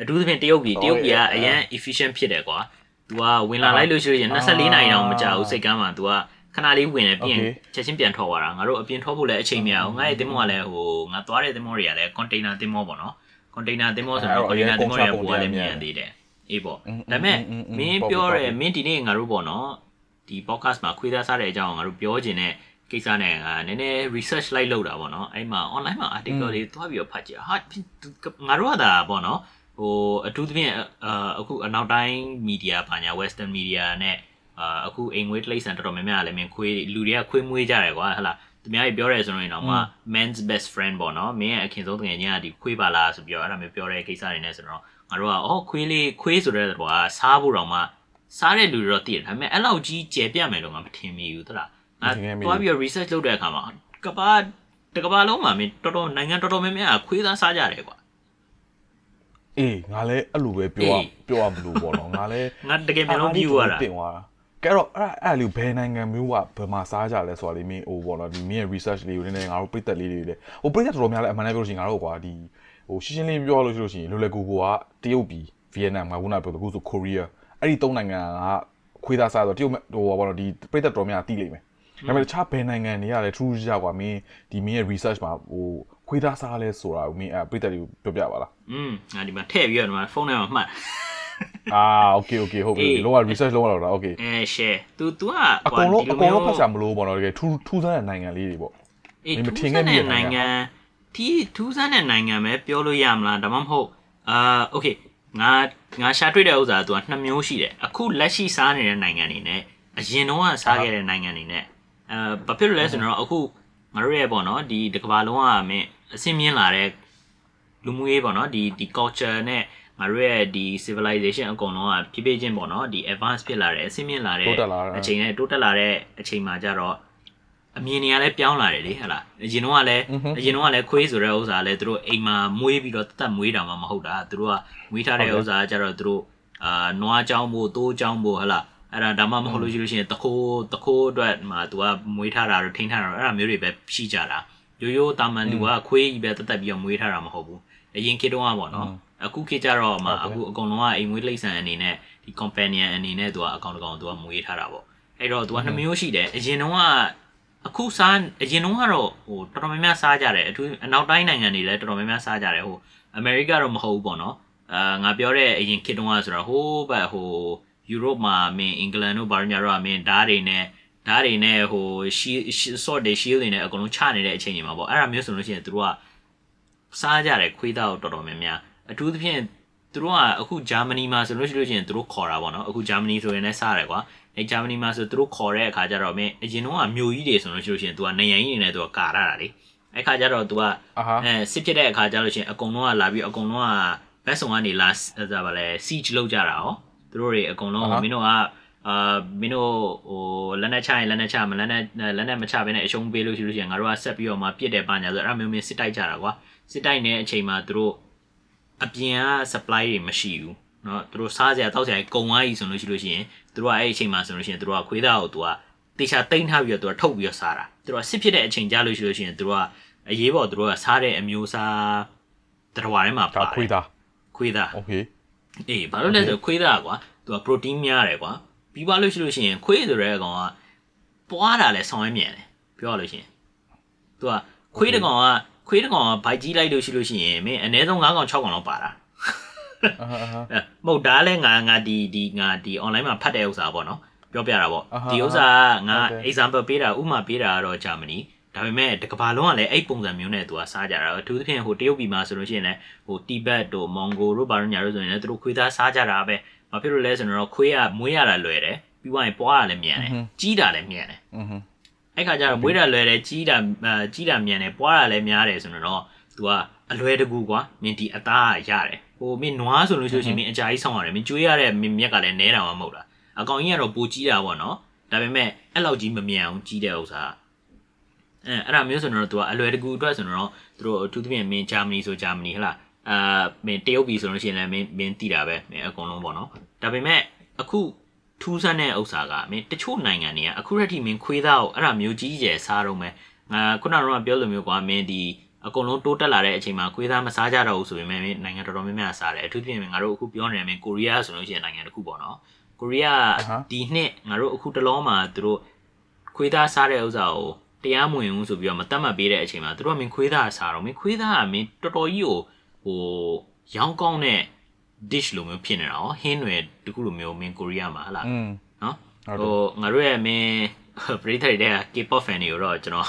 အထူးသဖြင့်တရုတ်ပြည်တရုတ်ပြည်ကအရင် efficient ဖြစ်တယ်ကွာ तू ကဝင်လာလိုက်လို့ရှိရင်24နာရီတောင်မကြာဘူးစိတ်ကမ်းမှာ तू ကခဏလေးဝင်တယ်ပြီးရင်ချက်ချင်းပြန်ထွက်သွားတာငါတို့အပြင်ထွက်ဖို့လည်းအချိန်မရဘူးငါရဲ့တင်မောကလည်းဟိုငါသွားတဲ့တင်မောတွေကလည်း container တင်မောပေါ့နော် container တင်မောဆိုတော့ container တင်မောတွေကပိုကလည်းမြန်သေးတယ် အေးပေါ့ဒါပေမဲ့မင်းပြောရဲမင်းဒီနေ့ငါတို့ပေါ့နော်ဒီ podcast မှာခွေးသားစားတဲ့အကြောင်းငါတို့ပြောချင်တဲ့ကိစ္စနဲ့ငါနည်းနည်း research လိုက်လုပ်တာပေါ့နော်အဲ့မှာ online မှာ article တွေတွားပြီးတော့ဖတ်ကြည့်ဟာငါတို့ကဒါပေါ့နော်ဟိုအထူးသဖြင့်အခုအနောက်တိုင်း media ဘာညာ western media နဲ့အာအခုအိမ်ငွေတိရစ္ဆာန်တော်တော်များများလည်းမင်းခွေးလူတွေကခွေးမွေးကြတယ်ကွာဟဟလားသူများကြီးပြောရဲဆိုရင်တော့မှ men's best friend ပေါ့နော်မင်းရဲ့အခင်ဆုံးတကယ်ကြီးကဒီခွေးပါလားဆိုပြီးတော့အဲ့ဒါမျိုးပြောတဲ့ကိစ္စတွေနဲ့ဆိုတော့ ငါတို့ကအော်ခွေးလေးခွေးဆိုတဲ့တော့ကစားဖို့တော့မှစားတဲ့လူတွေတော့သိတယ်ဒါပေမဲ့အဲ့လောက်ကြီးကျယ်ပြန့်မယ်လို့ငါမထင်မိဘူးသလားငါတွားပြီးတော့ research လုပ်တဲ့အခါမှာကဘာတကဘာလုံးမှာမင်းတော်တော်နိုင်ငံတော်တော်များများခွေးသားစားကြတယ်ကွာအေးငါလည်းအဲ့လိုပဲပြောပြောရမလို့ပေါ့နော်ငါလည်းငါတကယ်မျိုးလုံးပြီးသွားတာတင်သွားတာကဲတော့အဲ့အဲ့လေးဘယ်နိုင်ငံမျိုးကဘယ်မှာစားကြလဲဆိုတာလေးမင်းဟိုပေါ့နော်ဒီမင်းရဲ့ research လေးကိုနည်းနည်းငါတို့ပြည့်သက်လေးတွေလေဟိုပြည့်သက်တော်တော်များလည်းအမှန်တမ်းပြောလို့ရှိရင်ငါတို့ကွာဒီ ဟိုရှင်းရှင်းလေးပြောလို့ရှိလို့ရှိရင်လွယ်လွယ်ကူကူကတရုတ်ပြည်ဗီယက်နမ်ငါခုနပြောလို့ခုဆို Korea အဲ့ဒီသုံးနိုင်ငံကခွေးသားစားဆိုတရုတ်ဟိုပေါ့နော်ဒီပြည့်သက်တော်များတီးလိမ့်မယ်ဒါပေမဲ့တခြားဘယ်နိုင်ငံတွေကလည်း true ကြကွာမင်းဒီမင်းရဲ့ research မှာဟိုခွေးသားစားလဲဆိုတာကိုမင်းအဲ့ပြည့်သက်လေးကိုပြောပြပါလား อืมငါဒီမှာထည့်ပြီးတော့ဒီမှာဖုန်းထဲမှာမှတ် အာ okay okay ဟုတ်ပြီလောက research လုပ်ရတော့ okay အဲ share तू तू อ่ะ အကုန်လုံးအကုန်လုံးဖတ်ချာမလို့ပေါ့နော်တကယ်ထူးထူးဆန်းတဲ့နိုင်ငံလေးတွေပေါ့ အေး မ ထူး ထင် ဆ ခဲ့ န်း မိ တဲ့ တဲ့နိုင်ငံ နိုင်ငံတီထူးဆန်းတဲ့နိုင်ငံပဲပြောလို့ရမလားဒါမှမဟုတ်အာ okay ငါငါရှာတွေ့တဲ့ဥစ္စာက तू ကနှစ်မျိုးရှိတယ်အခုလက်ရှိစားနေတဲ့နိုင်ငံတွေနဲ့အရင်တော့ကစားခဲ့တဲ့နိုင်ငံတွေနဲ့အဲဘာဖြစ်လို့လဲဆိုတော့အခုငါတို့ရဲ့ပေါ့နော်ဒီတစ်ကမ္ဘာလုံးကမင်းအစင်းမြင့်လာတဲ့လူမှုရေးပေါ့နော်ဒီဒီ culture နဲ့ငါတို့ရဲ့ဒီ civilization အကုန်လုံးကဖြည်းဖြည်းချင်းပေါ့နော်ဒီ advance ဖြစ်လာတယ်အစင်းမြင့်လာတဲ့တိုးတက်လာတာအချိန်နဲ့တိုးတက်လာတဲ့အချိန်မှာကြတော့ အမြင်တွေကလည်းပြောင်းလာတယ်လေဟဲ့လားအရင်တော့ကလည်းအရင်တော့ကလည်းခွေးဆိုတဲ့ဥစ္စာလည်းသူတို့အိမ်မှာမွေးပြီးတော့တတ်မွေးတာမှမဟုတ်တာသူတို့ကမွေးထားတဲ့ဥစ္စာကကြတော့သူတို့အာနွားချောင်းမို့တိုးချောင်းမို့ဟဲ့လားအဲ့ဒါဒါမှမဟုတ်လို့ရှိလို့ရှိရင်တခိုးတခိုးအတွက်မှာသူကမွေးထားတာတော့ထိန်းထားတာတော့အဲ့ဒါမျိုးတွေပဲရှိကြတာရိုးရိုးတာမန်လူကခွေးကြီးပဲတက်တက်ပြီးတော့မွေးထားတာမဟုတ်ဘူးအရင်ခေတ်တုန်းကပေါ့နော်အခုခေတ်ကျတော့မှအခုအကုန်လုံးကအိမ်မွေးလိမ့်ဆန်အနေနဲ့ဒီ companion အနေနဲ့သူကအကောင်တကောင်သူကမွေးထားတာပေါ့အဲ့တော့သူကနှမျိုးရှိတယ်အရင်တုန်းက အခုစားအရင်တုန်းကတော့ဟိုတော်တော်များများစားကြတယ်အထူးအနောက်တိုင်းနိုင်ငံတွေလည်းတော်တော်များများစားကြတယ်ဟိုအမေရိကတော့မဟုတ်ဘူးပေါ့နော်အာငါပြောတဲ့အရင်ခေတ်တုန်းကဆိုတော့ဟိုးဘက်ဟိုယူရိုပမှာမင်းအင်္ဂလန်တို့ဘာလို့ညာတော့မင်းဓာတ်တွေနဲ့ဓာတ်တွေနဲ့ဟိုရှီ sort တွေ shield တွေနဲ့အကုန်လုံးချနေတဲ့အချိန်တွေမှာပေါ့အဲ့ဒါမျိုးဆိုလို့ရှိရင်သူတို့ကစားကြတယ်ခွေးသားကိုတော်တော်များများအထူးသဖြင့် သူတို့ကအခုဂျာမနီမှာဆိုလို့ရှိလို့ချင်းသူတို့ခေါ်တာပေါ့နော်အခုဂျာမနီဆိုရင်လည်းစားတယ်ကွာအဲဂျာမနီမှာဆိုသူတို့ခေါ်တဲ့အခါကျတော့မင်းအရင်တော့ကမြို့ကြီးတွေဆိုလို့ရှိလို့ချင်းသူကနိုင်ငံကြီးတွေနဲ့သူကကာရတာလေအဲခါကျတော့သူကအဲစစ်ဖြစ်တဲ့အခါကျလို့ချင်းအကုန်လုံးကလာပြီးအကုန်လုံးကဘက်ဆောင်ကနေလာဆိုတာဗာလဲ siege လုပ်ကြတာရောသူတို့တွေအကုန်လုံးမင်းတို့ကအာမင်းတို့ဟိုလက်နဲ့ချရင်လက်နဲ့ချမလက်နဲ့လက်နဲ့မချဘဲနဲ့အရှုံးပေးလို့ရှိလို့ရှိရင်ငါတို့ကဆက်ပြီးတော့မှပြစ်တယ်ပါညာဆိုအဲ့ဒါမျိုးမျိုးစစ်တိုက်ကြတာကွာစစ်တိုက်နေတဲ့အချိန်မှာသူတို့ အပြင်က supply တွေမရှိဘူးเนาะသူတို့စားစရာတောက်စရာကုန်သွားပြီဆိုလို့ရှိလို့ရှိရင်သူတို့ကအဲ့ဒီအချိန်မှာဆိုလို့ရှိရင်သူတို့ကခွေးသားကိုသူကတေချာတိမ့်ထားပြီးတော့သူကထုတ်ပြီးတော့စားတာသူတို့ကစစ်ဖြစ်တဲ့အချိန်ကြာလို့ရှိလို့ရှိရင်သူတို့ကအရေးပေါ်သူတို့ကစားတဲ့အမျိုးအစားတရဝါထဲမှာ ဒါ ပါတယ် ခွေးသား ခွေးသား โอเค အေးဘာလို့လဲဆိုတော့ခွေးသားကွာသူက protein များတယ်ကွာပြီးပါလို့ရှိလို့ရှိရင်ခွေးဆိုတဲ့ကောင်ကပွားတာလဲဆောင်းရမ်းမြန်တယ်ပြောရလို့ရှိရင်သူကခွေးတစ်ကောင်က ခွေးတစ်ကောင်ကဗိုက်ကြီးလိုက်လို့ရှိလို့ရှိရင်မင်းအနည်းဆုံး9ကောင်6ကောင်လောက်ပါတာမဟုတ်ဒါလည်းငါငါဒီဒီငါဒီ online မှာဖတ်တဲ့ဥစ္စာပေါ့နော်ပြောပြတာပေါ့ဒီဥစ္စာကငါ example ပေးတာဥမာပေးတာကတော့ဂျာမနီဒါပေမဲ့တကဘာလုံးကလည်းအဲ့ပုံစံမျိုးနဲ့သူကစားကြတာအထူးသဖြင့်ဟိုတရုတ်ပြည်မှာဆိုလို့ရှိရင်လည်းဟိုတိဘက်တို့မွန်ဂိုတို့ဘာလို့ညာတို့ဆိုရင်လည်းသူတို့ခွေးသားစားကြတာပဲဘာဖြစ်လို့လဲဆိုတော့ခွေးကမွေးရတာလွယ်တယ်ပြီးွားရင်ပွားရလည်းမြန်တယ်ကြီးတာလည်းမြန်တယ် အဲ့ခါကျတော့မွေးတာလွယ်တယ်ကြီးတာအာကြီးတာမြန်တယ်ပွားတာလည်းများတယ်ဆိုတော့ तू ကအလွယ်တကူကွာမင်းဒီအသားကရတယ်ဟိုမင်းနွားဆိုလို့ရှိလို့ရှိရင်မင်းအကြာကြီးဆောင်းရတယ်မင်းကျွေးရတဲ့မင်းမြက်ကလည်းနဲတာမှမဟုတ်လားအကောင်ကြီးကတော့ပိုကြီးတာပေါ့နော်ဒါပေမဲ့အဲ့လောက်ကြီးမမြန်အောင်ကြီးတဲ့ဥစ္စာအဲအဲ့ဒါမျိုးဆိုတော့ तू ကအလွယ်တကူအတွက်ဆိုတော့သူတို့အထူးသဖြင့်မင်းဂျာမနီဆိုဂျာမနီဟလားအာမင်းတရုတ်ပြည်ဆိုလို့ရှိရင်လည်းမင်းမင်းတည်တာပဲမင်းအကုန်လုံးပေါ့နော်ဒါပေမဲ့အခု ထူးဆန်းတဲ့ဥစ္စာကမင်းတချို့နိုင်ငံတွေကအခုရက်ထိမင်းခွေးသားကိုအဲ့ဒါမျိုးကြီးကျယ်စားတော့မယ်ငါခုနကတော့ပြောလိုမျိုးကွာမင်းဒီအကုန်လုံးတိုးတက်လာတဲ့အချိန်မှာခွေးသားမစားကြတော့ဘူးဆိုပေမဲ့မင်းနိုင်ငံတော်တော်များများစားတယ်အထူးသဖြင့်ငါတို့အခုပြောနေတယ်မင်းကိုရီးယားဆိုလို့ရှိရင်နိုင်ငံတစ်ခုပေါ့နော်ကိုရီးယားအဟမ်းဒီနှစ်ငါတို့အခုတလုံးမှာသူတို့ခွေးသားစားတဲ့ဥစ္စာကိုတရားမဝင်ဘူးဆိုပြီးတော့မတတ်မှတ်ပေးတဲ့အချိန်မှာသူတို့ကမင်းခွေးသားစားတော့မင်းခွေးသားကမင်းတော်တော်ကြီးကိုဟိုရောင်းကောင်းတဲ့ dish လိုမျိုးဖြစ်နေတာဟောဟင်းတွေတခုလိုမျိုးမင်းကိုရီးယားမှာဟလားอืมနော်ဟုတ်တယ်ဟိုငါတို့ရဲ့မင်းပရိသတ်တွေက K-pop fan တွေကိုတော့ကျွန်တော်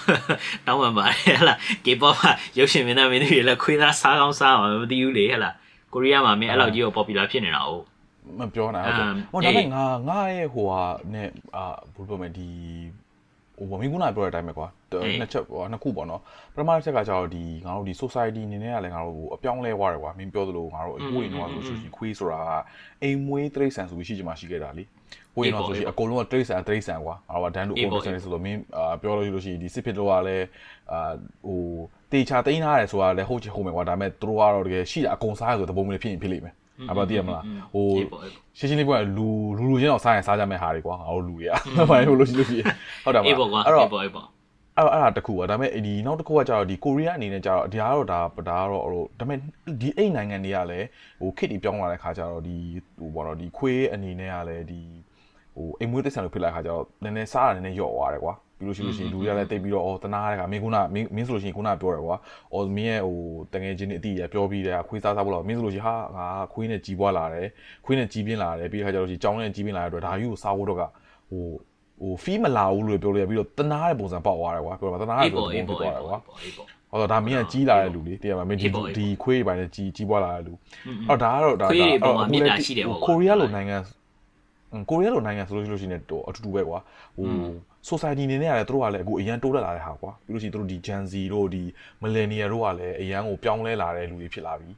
တောင်းပန်ပါတယ်ဟလား K-pop ကရုပ်ရှင်မင်းသားမင်းတွေလည်းခွေးသားစားကောင်းစားအောင်မသိဘူးလေဟလားကိုရီးယားမှာမင်းအဲ့လောက်ကြီးကို popular ဖြစ်နေတာဟုတ်မပြောနိုင်ဟုတ်တယ်အမ်ဟိုဒါပေအေးမဲ့ငါငါရဲ့ဟိုဟာနဲ့အာဘယ်လိုပြောမလဲဒီ ဟိုမင်းကနာပြောတဲ့အတိုင်းပဲကွာတအေးနှစ်ချက်ဟိုနှစ်ခုပေါ့နော်ပထမတစ်ချက်ကကျတော့ဒီငါတို့ဒီ society အနေနဲ့ကလည်းငါတို့ဟိုအပြောင်းလဲသွားတယ်ကွာမင်းပြောသလိုငါတို့အခုရင်တော့ဆိုလို့ရှိရင်ခွေးဆိုတာကအိမ်မွေးတိရစ္ဆာန်ဆိုပြီးရှိချင်မှရှိခဲ့တာလीဟိုရင်တော့ဆိုရှင်အကုန်လုံးကတိရစ္ဆာန်တိရစ္ဆာန်ကွာငါတို့ကဒန်တို့အေးအိုပေါ့ပရှင်ဆိုတော့မင်းအာပြောလို့ရှိလို့ရှိရင်ဒီစစ်ဖြစ်တော့ကလည်းအာဟိုတေချာတိန်းထားတယ်ဆိုတာလည်းဟုတ်ချင်ဟုတ်မယ်ကွာဒါပေမဲ့သူတို့ကတော့တကယ်ရှိတာအကုန်စားရဆိုတပုံမျိုးဖြစ်ရင်ဖြစ်လိမ့်မယ် အဘသိရမလားဟိုအေးပေါ့အေးပေါ့ရှင်းရှင်းလေးပြောရင်လူလူလူချင်းတော့စားရင်စားကြမဲ့ဟာတွေကွာငါတို့လူတွေကဘာလို့လို့ရှိလို့ရှိရင်ဟုတ်တယ်မအေးလားပေါ့ကွာအဲ့တော့အေးပေါ့အေးပေါ့အဲ့တော့အဲ့ဒါတစ်ခုอ่ะဒါပေမဲ့ဒီနောက်တစ်ခုကကျတော့ဒီကိုရီးယားအနေနဲ့ကျတော့ဒီဟာကတော့ဒါဒါကတော့ဟိုဒါပေမဲ့ဒီအိတ်နိုင်ငံတွေကလည်းဟိုခစ်တီပြောင်းလာတဲ့ခါကျတော့ဒီဟိုဘောတော့ဒီခွေးအနေနဲ့ကလည်းဒီဟိုအိမ်မွေးတိဆန်လို့ဖြစ်လာတဲ့ခါကျတော့နည်းနည်းစားရနည်းနည်းညော့သွားတယ်ကွာ ပြီးလို့ရှိလို့ရှိရင်လူတွေကလည်းတိတ်ပြီးတော့အော်တနာတဲ့ခါမင်းကုနာမင်းမင်းဆိုလို့ရှိရင်ကုနာပြောတယ်ကွာအော်မင်းရဲ့ဟိုတငယ်ချင်းတွေအတိအကျပြောပြီးတဲ့ခွေးစားစားဖို့တော့မင်းဆိုလို့ရှိရင်ဟာငါခွေးနဲ့ကြီးပွားလာတယ်ခွေးနဲ့ကြီးပြင်းလာတယ်ပြီးတဲ့ခါကျတော့ရှိကြောင်းနဲ့ကြီးပြင်းလာတဲ့အတွက်ဒါယူကိုစားဖို့တော့ကဟိုဟိုဖီးမလာဘူးလို့ပြောလို့ရပြီးတော့တနာတဲ့ပုံစံပေါက်သွားတယ်ကွာပြောပါတနာတဲ့အေးပုံပေါ့စံအေးဖြစ်ပေါ့သွားအေးတယ်ကွာပေါ့အေးပေါ့ဟောတော့ဒါမင်းကကြီးလာတဲ့လူလေတကယ်ပါမင်းဒီအေးပေါ့အေးပေါ့ဒီခွေးတွေပိုင်းနဲ့ကြီးကြီးပွားလာတဲ့လူอืมအော်ဒါကတော့ဒါခွေးတွေပေါ်မှာအခုမေတ္တာလည်းရှိတယ်ပေါ့ကွာကိုရီးယားလိုနိုင်ငံဟွန်း ကိုရီးယားလိုနိုင်ငံဆိုလို့ရှိလို့ရှိရင်တော့အတူတူပဲကွာဟို society အနေနဲ့ကလည်းသူတို့ကလည်းအခုအရန်တိုးတက်လာတဲ့ဟာကွာပြီးလို့ရှိရင်သူတို့ဒီ Gen Z တို့ဒီ millennial တို့ကလည်းအရန်ကိုပြောင်းလဲလာတဲ့လူတွေဖြစ်လာပြီအေး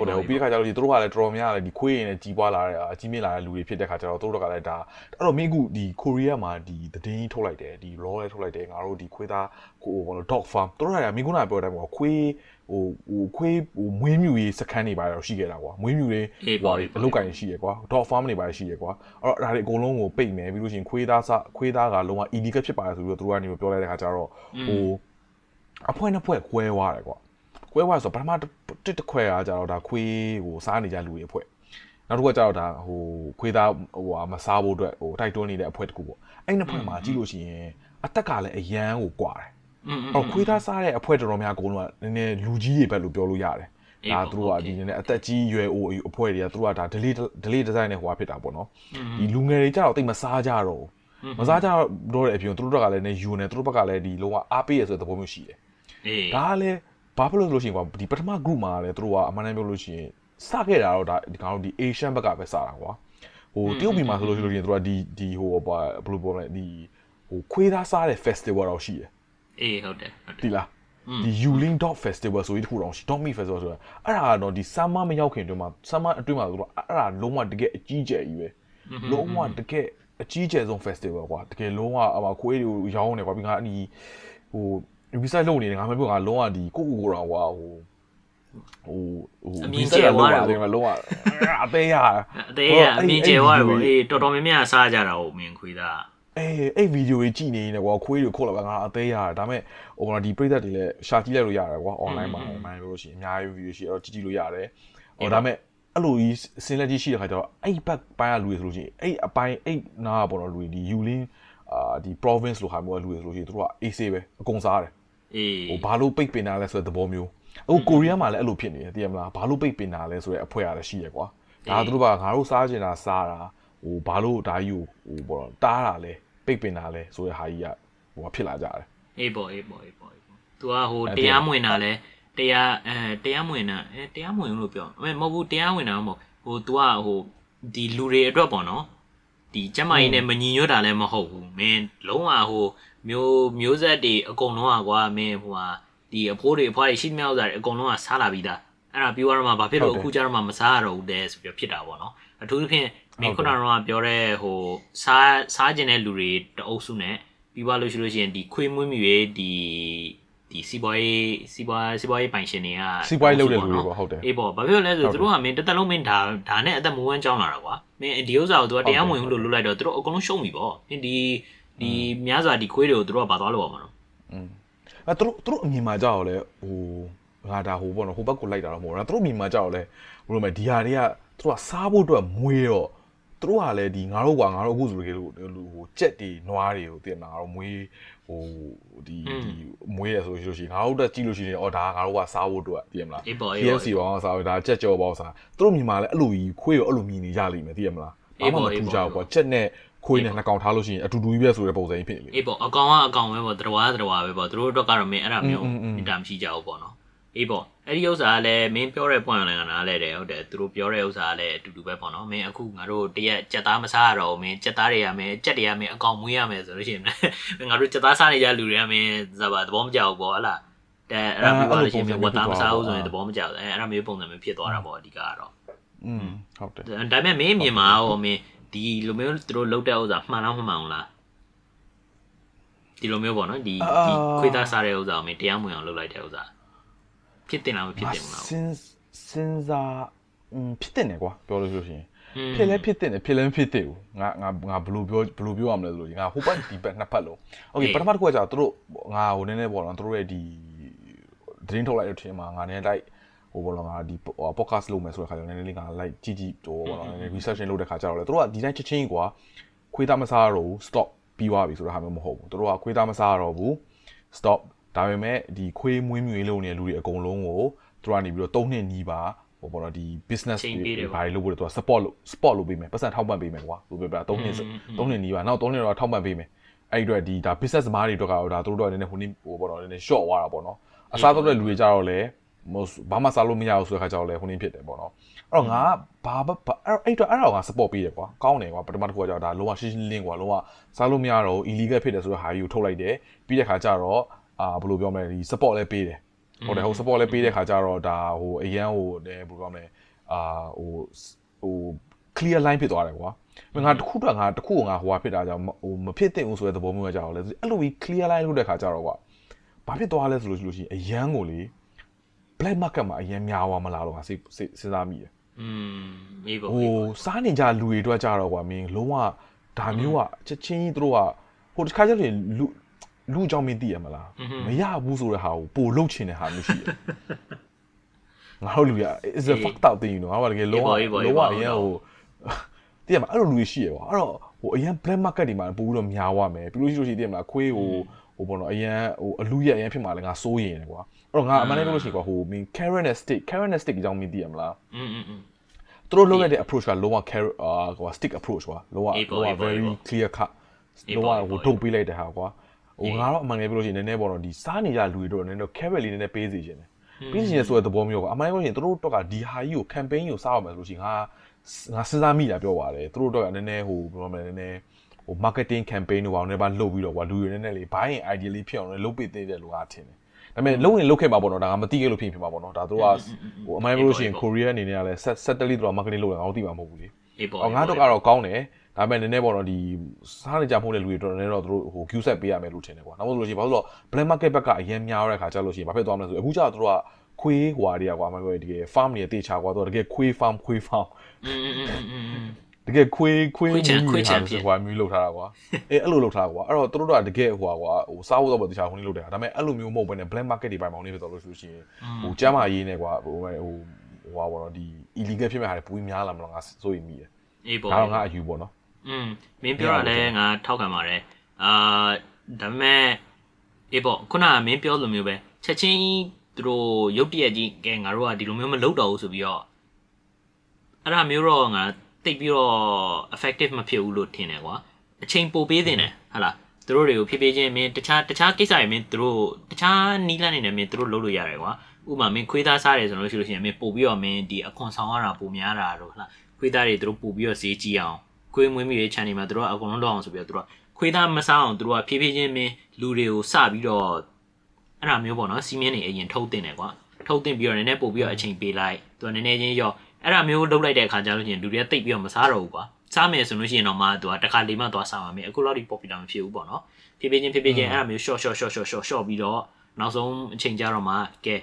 ဟုတ်တယ်ပေါ့ဟိုပြီးတဲ့ခါကျတော့ဒီသူတို့ကလည်းတော်တော်များများလည်းဒီခွေးရင်လည်းကြီးပွားလာတဲ့အကြီးမြင့်လာတဲ့လူတွေဖြစ်တဲ့ခါကျတော့သူတို့ကလည်းဒါအဲ့တော့မင်းအခုဒီကိုရီးယားမှာဒီသတင်းကြီးထုတ်လိုက်တယ်ဒီ law လည်းထုတ်လိုက်တယ်ငါတို့ဒီခွေးသားကိုဟို dog farm သူတို့ကလည်းမင်းကနာပြောတဲ့အတိုင်းပေါ့ခွေးဟိုဟိုခွေးဟိုမွေးမြူရေးစခန်းတွေပါတော့ရှိခဲ့တာကွာမွေးမြူရေးအေးပေါ့ဟိုအေးပေါ့အလုပ်ကိုင်ရှိရကွာ dog farm တွေပါရှိရကွာအဲ့တော့ဒါတွေအကုန်လုံးကိုပိတ်မယ်ပြီးလို့ရှိရင်ခွေးသားစခွေးသားကလုံးဝ illegal ဖြစ်ပါတယ်ဆိုပြီးတော့သူတို့ကနေပြောလိုက်တဲ့ခါကျတော့ဟိုအဖွဲနှစ်ဖွဲကွဲသွားတယ်ကွာ ကွဲဝါဆိုပထမတစ်တစ်ခွဲကကြတော့ဒါခွေးဟိုစားနေကြလူတွေအဖွဲနောက်တစ်ခုကကျတော့ဒါဟိုခွေးသားဟိုဟာမစားဖို့အတွက်ဟိုတိုက်တွန်းနေတဲ့အဖွဲ့တစ်ခုပေါ့အဲ့နှစ်ဖွဲ့မှာကြည့်လို့ရှိရင်အသက်ကလည်းအရန်ကိုကွာတယ်อืมအော်ခွေးသားစားတဲ့အဖွဲ့တော်တော်များအကုန်လုံးကနည်းနည်းလူကြီးတွေပဲလို့ပြောလို့ရတယ်ဒါသူတို့ကဒီနည်းနည်းအသက်ကြီးရွယ်အိုအဖွဲ့တွေကသူတို့ကဒါ delay delay design နဲ့ဟိုဟာဖြစ်တာပေါ့နော်ဒီလူငယ်တွေကြတော့တိတ်မစားကြတော့မစားကြတော့တဲ့အပြင်သူတို့ကလည်းနေယူနေသူတို့ဘက်ကလည်းဒီလုံးဝအားပေးရဆိုတဲ့သဘောမျိုးရှိတယ်အေးဒါကလည်း ဘာဖြစ်လို့ဆိုလို့ရှိရင်ကွာဒီပထမ group မှာလည်းသူတို့ကအမှန်တမ်းပြောလို့ရှိရင်စခဲ့တာတော့ဒါဒီကောင်တို့ဒီ Asian ဘက်ကပဲစတာကွာဟိုတရုတ်ပြည်မှာဆိုလို့ရှိရင်သူတို့ကဒီဒီဟိုဘာဘယ်လိုပြောမလဲဒီဟိုခွေးသားစားတဲ့ festival တော့ရှိတယ်အေးဟုတ်တယ်ဟုတ်တယ်ဒီလားဒီ Yuling Dog Festival ဆိုပြီးတစ်ခုတော့ရှိ Dog Meat Festival ဆိုတာအဲ့ဒါကတော့ဒီ summer မရောက်ခင်အတွင်းမှာ summer အတွင်းမှာဆိုတော့အဲ့ဒါလုံးဝတကယ်အကြီးကျယ်ကြီးပဲလုံးဝတကယ်အကြီးကျယ်ဆုံး festival ကွာတကယ်လုံးဝအမခွေးတွေကိုရောင်းနေကွာပြီးငါအနီဟို website လုပ်နေတယ်ငါမပြောငါလုံးဝဒီကိုကိုကိုတော့ကွာဟိုဟိုဟိုအမြင်ကျယ်သွားတာတယ်လုံးဝအသေးရအသေးကအမြင်ကျယ်သွားတယ်ပေါ့အေးတော်တော်များများစားကြတာဟုတ်မင်းခွေးသားအေးအဲ့ဗီဒီယိုကြီးကြည့်နေနေကွာခွေးတွေခုတ်လာပါငါအသေးရတယ်ဒါပေမဲ့ဟိုကဒီပရိသတ်တွေလည်းရှာကြည့်လိုက်လို့ရတယ်ကွာ online မှာ online လို့ရှိရင်အများကြီးဗီဒီယိုရှိအဲ့တော့ကြည့်ကြည့်လို့ရတယ်ဟိုဒါပေမဲ့အဲ့လိုကြီးစင်လက်ကြီးရှိတဲ့ခါကျတော့အဲ့ဘက်ပိုင်းကလူတွေဆိုလို့ရှိရင်အဲ့အပိုင်းအဲ့နားကပေါ့နော်လူတွေဒီ Yulin အာဒီ province လို့ဟာမျိုးကလူတွေဆိုလို့ရှိရင်တို့က AC ပဲအကုန်စားတယ် အေးဟိုဘာလို့ပိတ်ပင်တာလဲဆိုတဲ့သဘောမျိုးအခုကိုရီးယားမှာလည်းအဲ့လိုဖြစ်နေတယ်သိရမလားဘာလို့ပိတ်ပင်တာလဲဆိုတဲ့အဖွဲရတယ်ရှိရကွာဒါတို့ကငါတို့စားချင်တာစားတာဟိုဘာလို့ဒါကြီးကိုဟိုပေါ့တားတာလဲပိတ်ပင်တာလဲဆိုတဲ့ဟာကြီးကဟိုဖြစ်လာကြတယ်အေးပေါ့အေးပေါ့အေးပေါ့အေးပေါ့သူကဟိုတရားမဝင်တာလဲတရားအဲတရားမဝင်တာအဲတရားမဝင်ဘူးလို့ပြောအဲမဟုတ်ဘူးတရားဝင်တာမဟုတ်ဟို तू ကဟိုဒီလူတွေအတွက်ပေါ့နော်ဒီကျမကြီးနဲ့မညီညွတ်တာလည်းမဟုတ်ဘူးမင်းလုံးဝဟို မျိုးမျိုးဆက်တွေအကုန်လုံးอ่ะကွာမင်းဟိုဟာဒီအဖိုးတွေအဖွားတွေရှိသမျှဥစ္စာတွေအကုန်လုံးอ่ะစားလာပြီးသားအဲ့ဒါပြောရမှာဘာဖြစ်လို့အခုကျတော့မှမစားရတော့ဘူးတဲ့ဆိုပြီးဖြစ်တာပေါ့နော်အထူးသဖြင့်မင်းခုနကတော့ပြောတဲ့ဟိုစားစားကျင်တဲ့လူတွေတအုပ်စုနဲ့ပြီးသွားလို့ရှိလို့ရှိရင်ဒီခွေးမွေးမြူရေးဒီဒီစီးပွားရေးစီးပွားစီးပွားရေးပိုင်ရှင်တွေက စီးပွားရေးလုပ်တဲ့လူတွေပေါ့ဟုတ်တယ် အေးပေါ့ဘာဖြစ်လို့လဲဆိုသူတို့ကမင်းတစ်သက်လုံးမင်းဒါဒါနဲ့အသက်မဝမ်းကြောင်းလာတာကွာမင်းဒီဥစ္စာကိုသူကတရားမဝင်ဘူးလို့လွတ်လိုက်တော့သူတို့အကုန်လုံးရှုံးပြီပေါ့မင်းဒီ ဒီများစွာဒီခွေးတွေကိုသူတို့ကဘာသွားလို့ပါမလို့အဲသူတို့သူတို့အမြင်မှာကြောက်လဲဟိုငါဒါဟိုပေါ့နော်ဟိုဘက်ကိုလိုက်တာတော့မဟုတ်ဘူးသူတို့အမြင်မှာကြောက်လဲဘယ်လိုမလဲဒီဟာတွေကသူတို့ကစားဖို့အတွက်မွေးတော့သူတို့ကလည်းဒီငါတို့ကငါတို့အခုဆိုလို့ဟိုကြက်တွေနွားတွေကိုသိရမလားငါတို့မွေးဟိုဒီဒီမွေးရဆိုလို့ရှိရင်ငါတို့တက်ကြည့်လို့ရှိရင်အော်ဒါငါတို့ကစားဖို့အတွက်သိရမလားအေးပေါ့အေးပေါ့ KFC ဘောင်းစားဒါကြက်ကြောဘောင်းစားသူတို့မြင်မှာလည်းအဲ့လိုကြီးခွေးရောအဲ့လိုမြင်နေကြလိမ့်မယ်သိရမလားဘာမှမထူးကြဘူးကွာကြက်နဲ့ ခွေးနဲ့နှစ်ကောင်ထားလို့ရှိရင်အတူတူကြီးပဲဆိုတဲ့ပုံစံကြီးဖြစ်နေပြီအေးပေါ့အကောင်ကအကောင်ပဲပေါ့တရဝါတရဝါပဲပေါ့သူတို့အတွက်ကတော့မင်းအဲ့ဒါမျိုးအင်တာမရှိကြဘူးပေါ့နော်အေးပေါ့အဲ့ဒီဥစ္စာကလည်းမင်းပြောတဲ့ point လည်းကနားလဲတယ်ဟုတ်တယ်သူတို့ပြောတဲ့ဥစ္စာကလည်းအတူတူပဲပေါ့နော်မင်းအခုငါတို့တရက်ကြက်သားမစားရတော့မင်းကြက်သားတွေရမယ်ကြက်တွေရမယ်အကောင်မွေးရမယ်ဆိုလို့ရှိရင်ငါတို့ကြက်သားစားနေကြလူတွေကမင်းဇာပါသဘောမကျဘူးပေါ့ဟလားအဲအဲ့ဒါမျိုးပါလို့ရှိရင်ဝတ်သားမစားဘူးဆိုရင်သဘောမကျဘူးအဲအဲ့ဒါမျိုးပုံစံမျိုးဖြစ်သွားတာပေါ့အဓိကကတော့อืมဟုတ်တယ်ဒါပေမဲ့မင်းအမြင်မှာဟိုမင်း ဒီလိုမျိုးသူတို့လောက်တဲ့ဥစ္စာမှန်လားမမှန်ဘူးလားဒီလိုမျိုးပေါ့နော်ဒီဒီခွေးသားစားတဲ့ဥစ္စာကိုမင်းတရားမဝင်အောင်လုပ်လိုက်တဲ့ဥစ္စာဖြစ်တင်လားမဖြစ်တင်ဘူးလား စင်စင်စားอืมဖြစ်တယ်ကွာပြောလို့ဆိုရှင် อืม ဖြစ်လဲဖြစ်တယ်ဖြစ်လဲမဖြစ်တယ်ဘူးငါငါငါဘယ်လိုပြောဘယ်လိုပြောရမလဲဆိုလို့ငါဟိုဘက်ဒီဘက်နှစ်ဖက်လုံးโอเคပထမတစ်ခုကကြာသူတို့ငါဟိုနည်းနည်းပေါ့နော်သူတို့ရဲ့ဒီသတင်းထုတ်လိုက်တဲ့ထင်မှာငါနည်းလိုက် ဟိုဘောလောငါဒီ podcast လုပ်မယ်ဆိုတဲ့ခါကျတော့နည်းနည်းလေးငါ like ကြည့်ကြည့်တော့ဘောလောနည်းနည်း research လုပ်တဲ့ခါကျတော့လေသူတို့ကဒီတိုင်းချက်ချင်းကွာခွေးသားမစားတော့ဘူး stop ပြီးသွားပြီဆိုတဲ့ဟာမျိုးမဟုတ်ဘူးသူတို့ကခွေးသားမစားတော့ဘူး stop ဒါပေမဲ့ဒီခွေးမွေးမြူရေးလုပ်နေတဲ့လူတွေအကုန်လုံးကိုသူတို့ကနေပြီးတော့၃နှစ်နီးပါဟိုပေါ့နော်ဒီ business တွေဘာတွေလုပ်ဖို့လဲသူက support လုပ် support လုပ်ပေးမယ်ပတ်စံထောက်ပံ့ပေးမယ်ကွာသူပြောပြ၃နှစ်၃နှစ်နီးပါနောက်၃နှစ်တော့ထောက်ပံ့ပေးမယ်အဲ့ဒီအတွက်ဒီဒါ business သမားတွေအတွက်ကတော့ဒါသူတို့တော့နည်းနည်းဟိုနေ့ဟိုပေါ့နော်နည်းနည်း short သွားတာပေါ့နော်အစားတော့တဲ့လူတွေကြတော့လေ ဘာမှစားလို့မရဘူးဆိုတဲ့ခါကျတော့လေဟိုနေ့ဖြစ်တယ်ပေါ့နော်အဲ့တော့ငါဘာဘာအဲ့တော့အဲ့တော့ငါ support ပေးတယ်ကွာကောင်းတယ်ကွာပထမတစ်ခုကကျတော့ဒါလုံးဝရှင်းရှင်းလင်းကွာလုံးဝစားလို့မရတော့ illegal ဖြစ်တယ်ဆိုတဲ့ဟာကြီးကိုထုတ်လိုက်တယ်ပြီးတဲ့ခါကျတော့အာဘယ်လိုပြောမလဲဒီ support လည်းပေးတယ်ဟုတ်တယ်ဟို support လည်းပေးတဲ့ခါကျတော့ဒါဟိုအရန်ဟိုဘယ်လိုပြောမလဲအာဟိုဟို clear line ဖြစ်သွားတယ်ကွာငါတခုတော့ငါတခုကငါဟိုဟာဖြစ်တာကြောင့်ဟိုမဖြစ်သင့်ဘူးဆိုတဲ့သဘောမျိုးကကြောက်လဲအဲ့လိုပြီး clear line လုပ်တဲ့ခါကျတော့ကွာဘာဖြစ်သွားလဲဆိုလို့ရှိလို့ရှိရင်အရန်ကိုလေ black market မှာအရင်များသွားမလားတော့ငါစိတ်စဉ်းစားမိတယ်อืมအေးပေါ့ဟိုစားနေကြလူတွေအတွက်ကြတော့ကွာမင်းလုံးဝဒါမျိုးကချက်ချင်းကြီးတို့ကဟိုတစ်ခါကျရင်လူလူအကြောင်းမင်းသိရမလားမရဘူးဆိုတဲ့ဟာကိုပို့လုတ်ချင်တဲ့ဟာမျိုးရှိတယ်ငါတို့လူရ is a fucked up thing you know ငါတို့ကတကယ်လုံးဝလုံးဝအရင်ဟိုတည်ရမှာအဲ့လိုလူရှိရပါအဲ့တော့ဟိုအရင် black market တွေမှာပို့ပြီးတော့များသွားမယ်ပြီးလို့ရှိလို့ရှိရင်တည်မှာခွေးဟို ဟိုပေါ့နော်အရင်ဟိုအလူရက်အရင်ဖြစ်မှာလဲငါစိုးရင်လေကွာအဲ့တော့ငါအမှန်တည်းပြောလို့ရှိရင်ကွာဟို mean carrot and stick carrot and stick အကြောင်းမသိရမလား อืมอืมอืม သူတို့လုပ်လိုက်တဲ့ approach ကလုံးဝ carrot အာဟို stick approach ကွာလုံးဝလုံးဝ very clear cut လုံးဝဟိုထုတ်ပေးလိုက်တဲ့ဟာကွာဟိုငါတော့အမှန်တည်းပြောလို့ရှိရင်နည်းနည်းပေါ့နော်ဒီစားနေကြလူတွေတော့နည်းနည်း carrot လေးနည်းနည်းပေးစီခြင်းတယ်ပေးစီခြင်းဆိုတဲ့သဘောမျိုးကွာအမှန်တည်းပြောရင်သူတို့တော့ကဒီဟာကြီးကို campaign ကိုစားရမယ်ဆိုလို့ရှိရင်ငါငါစဉ်းစားမိတာပြောပါတယ်သူတို့တော့ကနည်းနည်းဟိုဘယ်လိုမလဲနည်းနည်း ဟို marketing campaign တွေပါအောင်လည်းပါလုပ်ပြီးတော့ကွာလူတွေနဲ့နဲ့လေး buying idea လေးဖြစ်အောင်လည်းလုပ်ပေးသေးတယ်လို့ကထင်တယ်ဒါပေမဲ့လုံရင်လုတ်ခဲ့မှာပေါ့နော်ဒါကမတိခဲ့လို့ဖြစ်ဖြစ်မှာပေါ့နော်ဒါတို့ကဟိုအမိုင်းလို့ရှိရင် Korea အနေနဲ့ကလည်း satellite တို့က marketing လုပ်တာငါတို့သိမှာမဟုတ်ဘူးလေအော်ငါတို့ကတော့ကောင်းတယ်ဒါပေမဲ့နည်းနည်းပေါ့နော်ဒီစားနေကြဖို့တဲ့လူတွေတော်တော်များများတော့သူတို့ဟို queue set ပေးရမယ်လို့ထင်တယ်ကွာနောက်မှဆိုလို့ရှိရင်ဘာလို့လဲ black market ဘက်ကအရင်များရတဲ့ခါကျလို့ရှိရင်ဘာဖြစ်သွားမလဲဆိုအခုကျတော့သူတို့ကခွေးကွာတွေကကွာမပြောတကယ် farm တွေတေချာကွာသူတို့တကယ်ခွေး farm ခွေး farm တကယ်ခွေးခွေးခွေးချန်ခွေးချန်ဆိုကွာမျိုးလောက်ထားတာကွာအဲအဲ့လိုလောက်ထားတာကွာအဲ့တော့သူတို့ကတကယ်ဟွာကွာဟိုစားဖို့တော့တေချာခုနေလောက်တယ်ဒါပေမဲ့အဲ့လိုမျိုးမဟုတ်ဘဲနဲ့ black market တွေပိုင်မောင်းနေဖြစ်တော့လို့ဆိုလို့ရှိရင်ဟိုကျမ်းမာရေးနဲ့ကွာဟိုဟိုဟိုဟွာပေါ့နော်ဒီ illegal ဖြစ်မဲ့ဟာတွေပူပြီးများလာမလားငါစိုးရိမ်မိတယ်အေးပေါ့ဒါတော့ငါအယူပေါ့နော်อืมမင်းပြောတာလဲငါထောက်ခံပါတယ်အာဒါပေမဲ့အေးပေါ့ခုနကမင်းပြောလိုမျိုးပဲချက်ချင်းသူတို့ရုတ်တရက်ကြီးကဲငါတို့ကဒီလိုမျိုးမလုပ်တော့ဘူးဆိုပြီးတော့အဲ့ဒါမျိုးတော့ငါ တိတ်ပြီးတော့ effective မဖြစ်ဘူးလို့ထင်တယ်ကွာအချိန်ပိုပေးတင်တယ်ဟာလားသူတို့တွေကိုဖြည်းဖြည်းချင်းမင်းတခြားတခြားကိစ္စတွေမင်းသူတို့တခြားနီးလန်းနေတယ်မင်းသူတို့လုပ်လို့ရတယ်ကွာဥပမာမင်းခွေးသားစားတယ်ဆိုလို့ရှိလို့ရှိရင်မင်းပို့ပြီးတော့မင်းဒီအခွန်ဆောင်ရတာပိုများတာတော့ဟာလားခွေးသားတွေသူတို့ပို့ပြီးတော့ဈေးကြီးအောင်ခွေးမွေးမြူရေး channel မှာသူတို့ကအကုန်လုံးလောက်အောင်ဆိုပြီးတော့သူတို့ကခွေးသားမစားအောင်သူတို့ကဖြည်းဖြည်းချင်းမင်းလူတွေကိုစပြီးတော့အဲ့ဒါမျိုးပေါ့နော်စီမင်းတွေအရင်ထုတ်တင်တယ်ကွာထုတ်တင်ပြီးတော့နည်းနည်းပို့ပြီးတော့အချိန်ပေးလိုက်သူကနည်းနည်းချင်းရော့ အဲ့ဒါမျိုးလုပ်လိုက်တဲ့အခါကျလို့ရှိရင်လူတွေကတိတ်ပြီးတော့မစားတော့ဘူးကွာစားမယ်ဆိုလို့ရှိရင်တော့မှသူကတစ်ခါလေးမှသွားစားမှာမင်းအခုလောက်ဒီ popular မဖြစ်ဘူးပေါ့နော်ဖြည်းဖြည်းချင်းဖြည်းဖြည်းချင်းအဲ့ဒါမျိုး short short short short short short ပြီးတော့နောက်ဆုံးအချိန်ကြတော့မှကဲ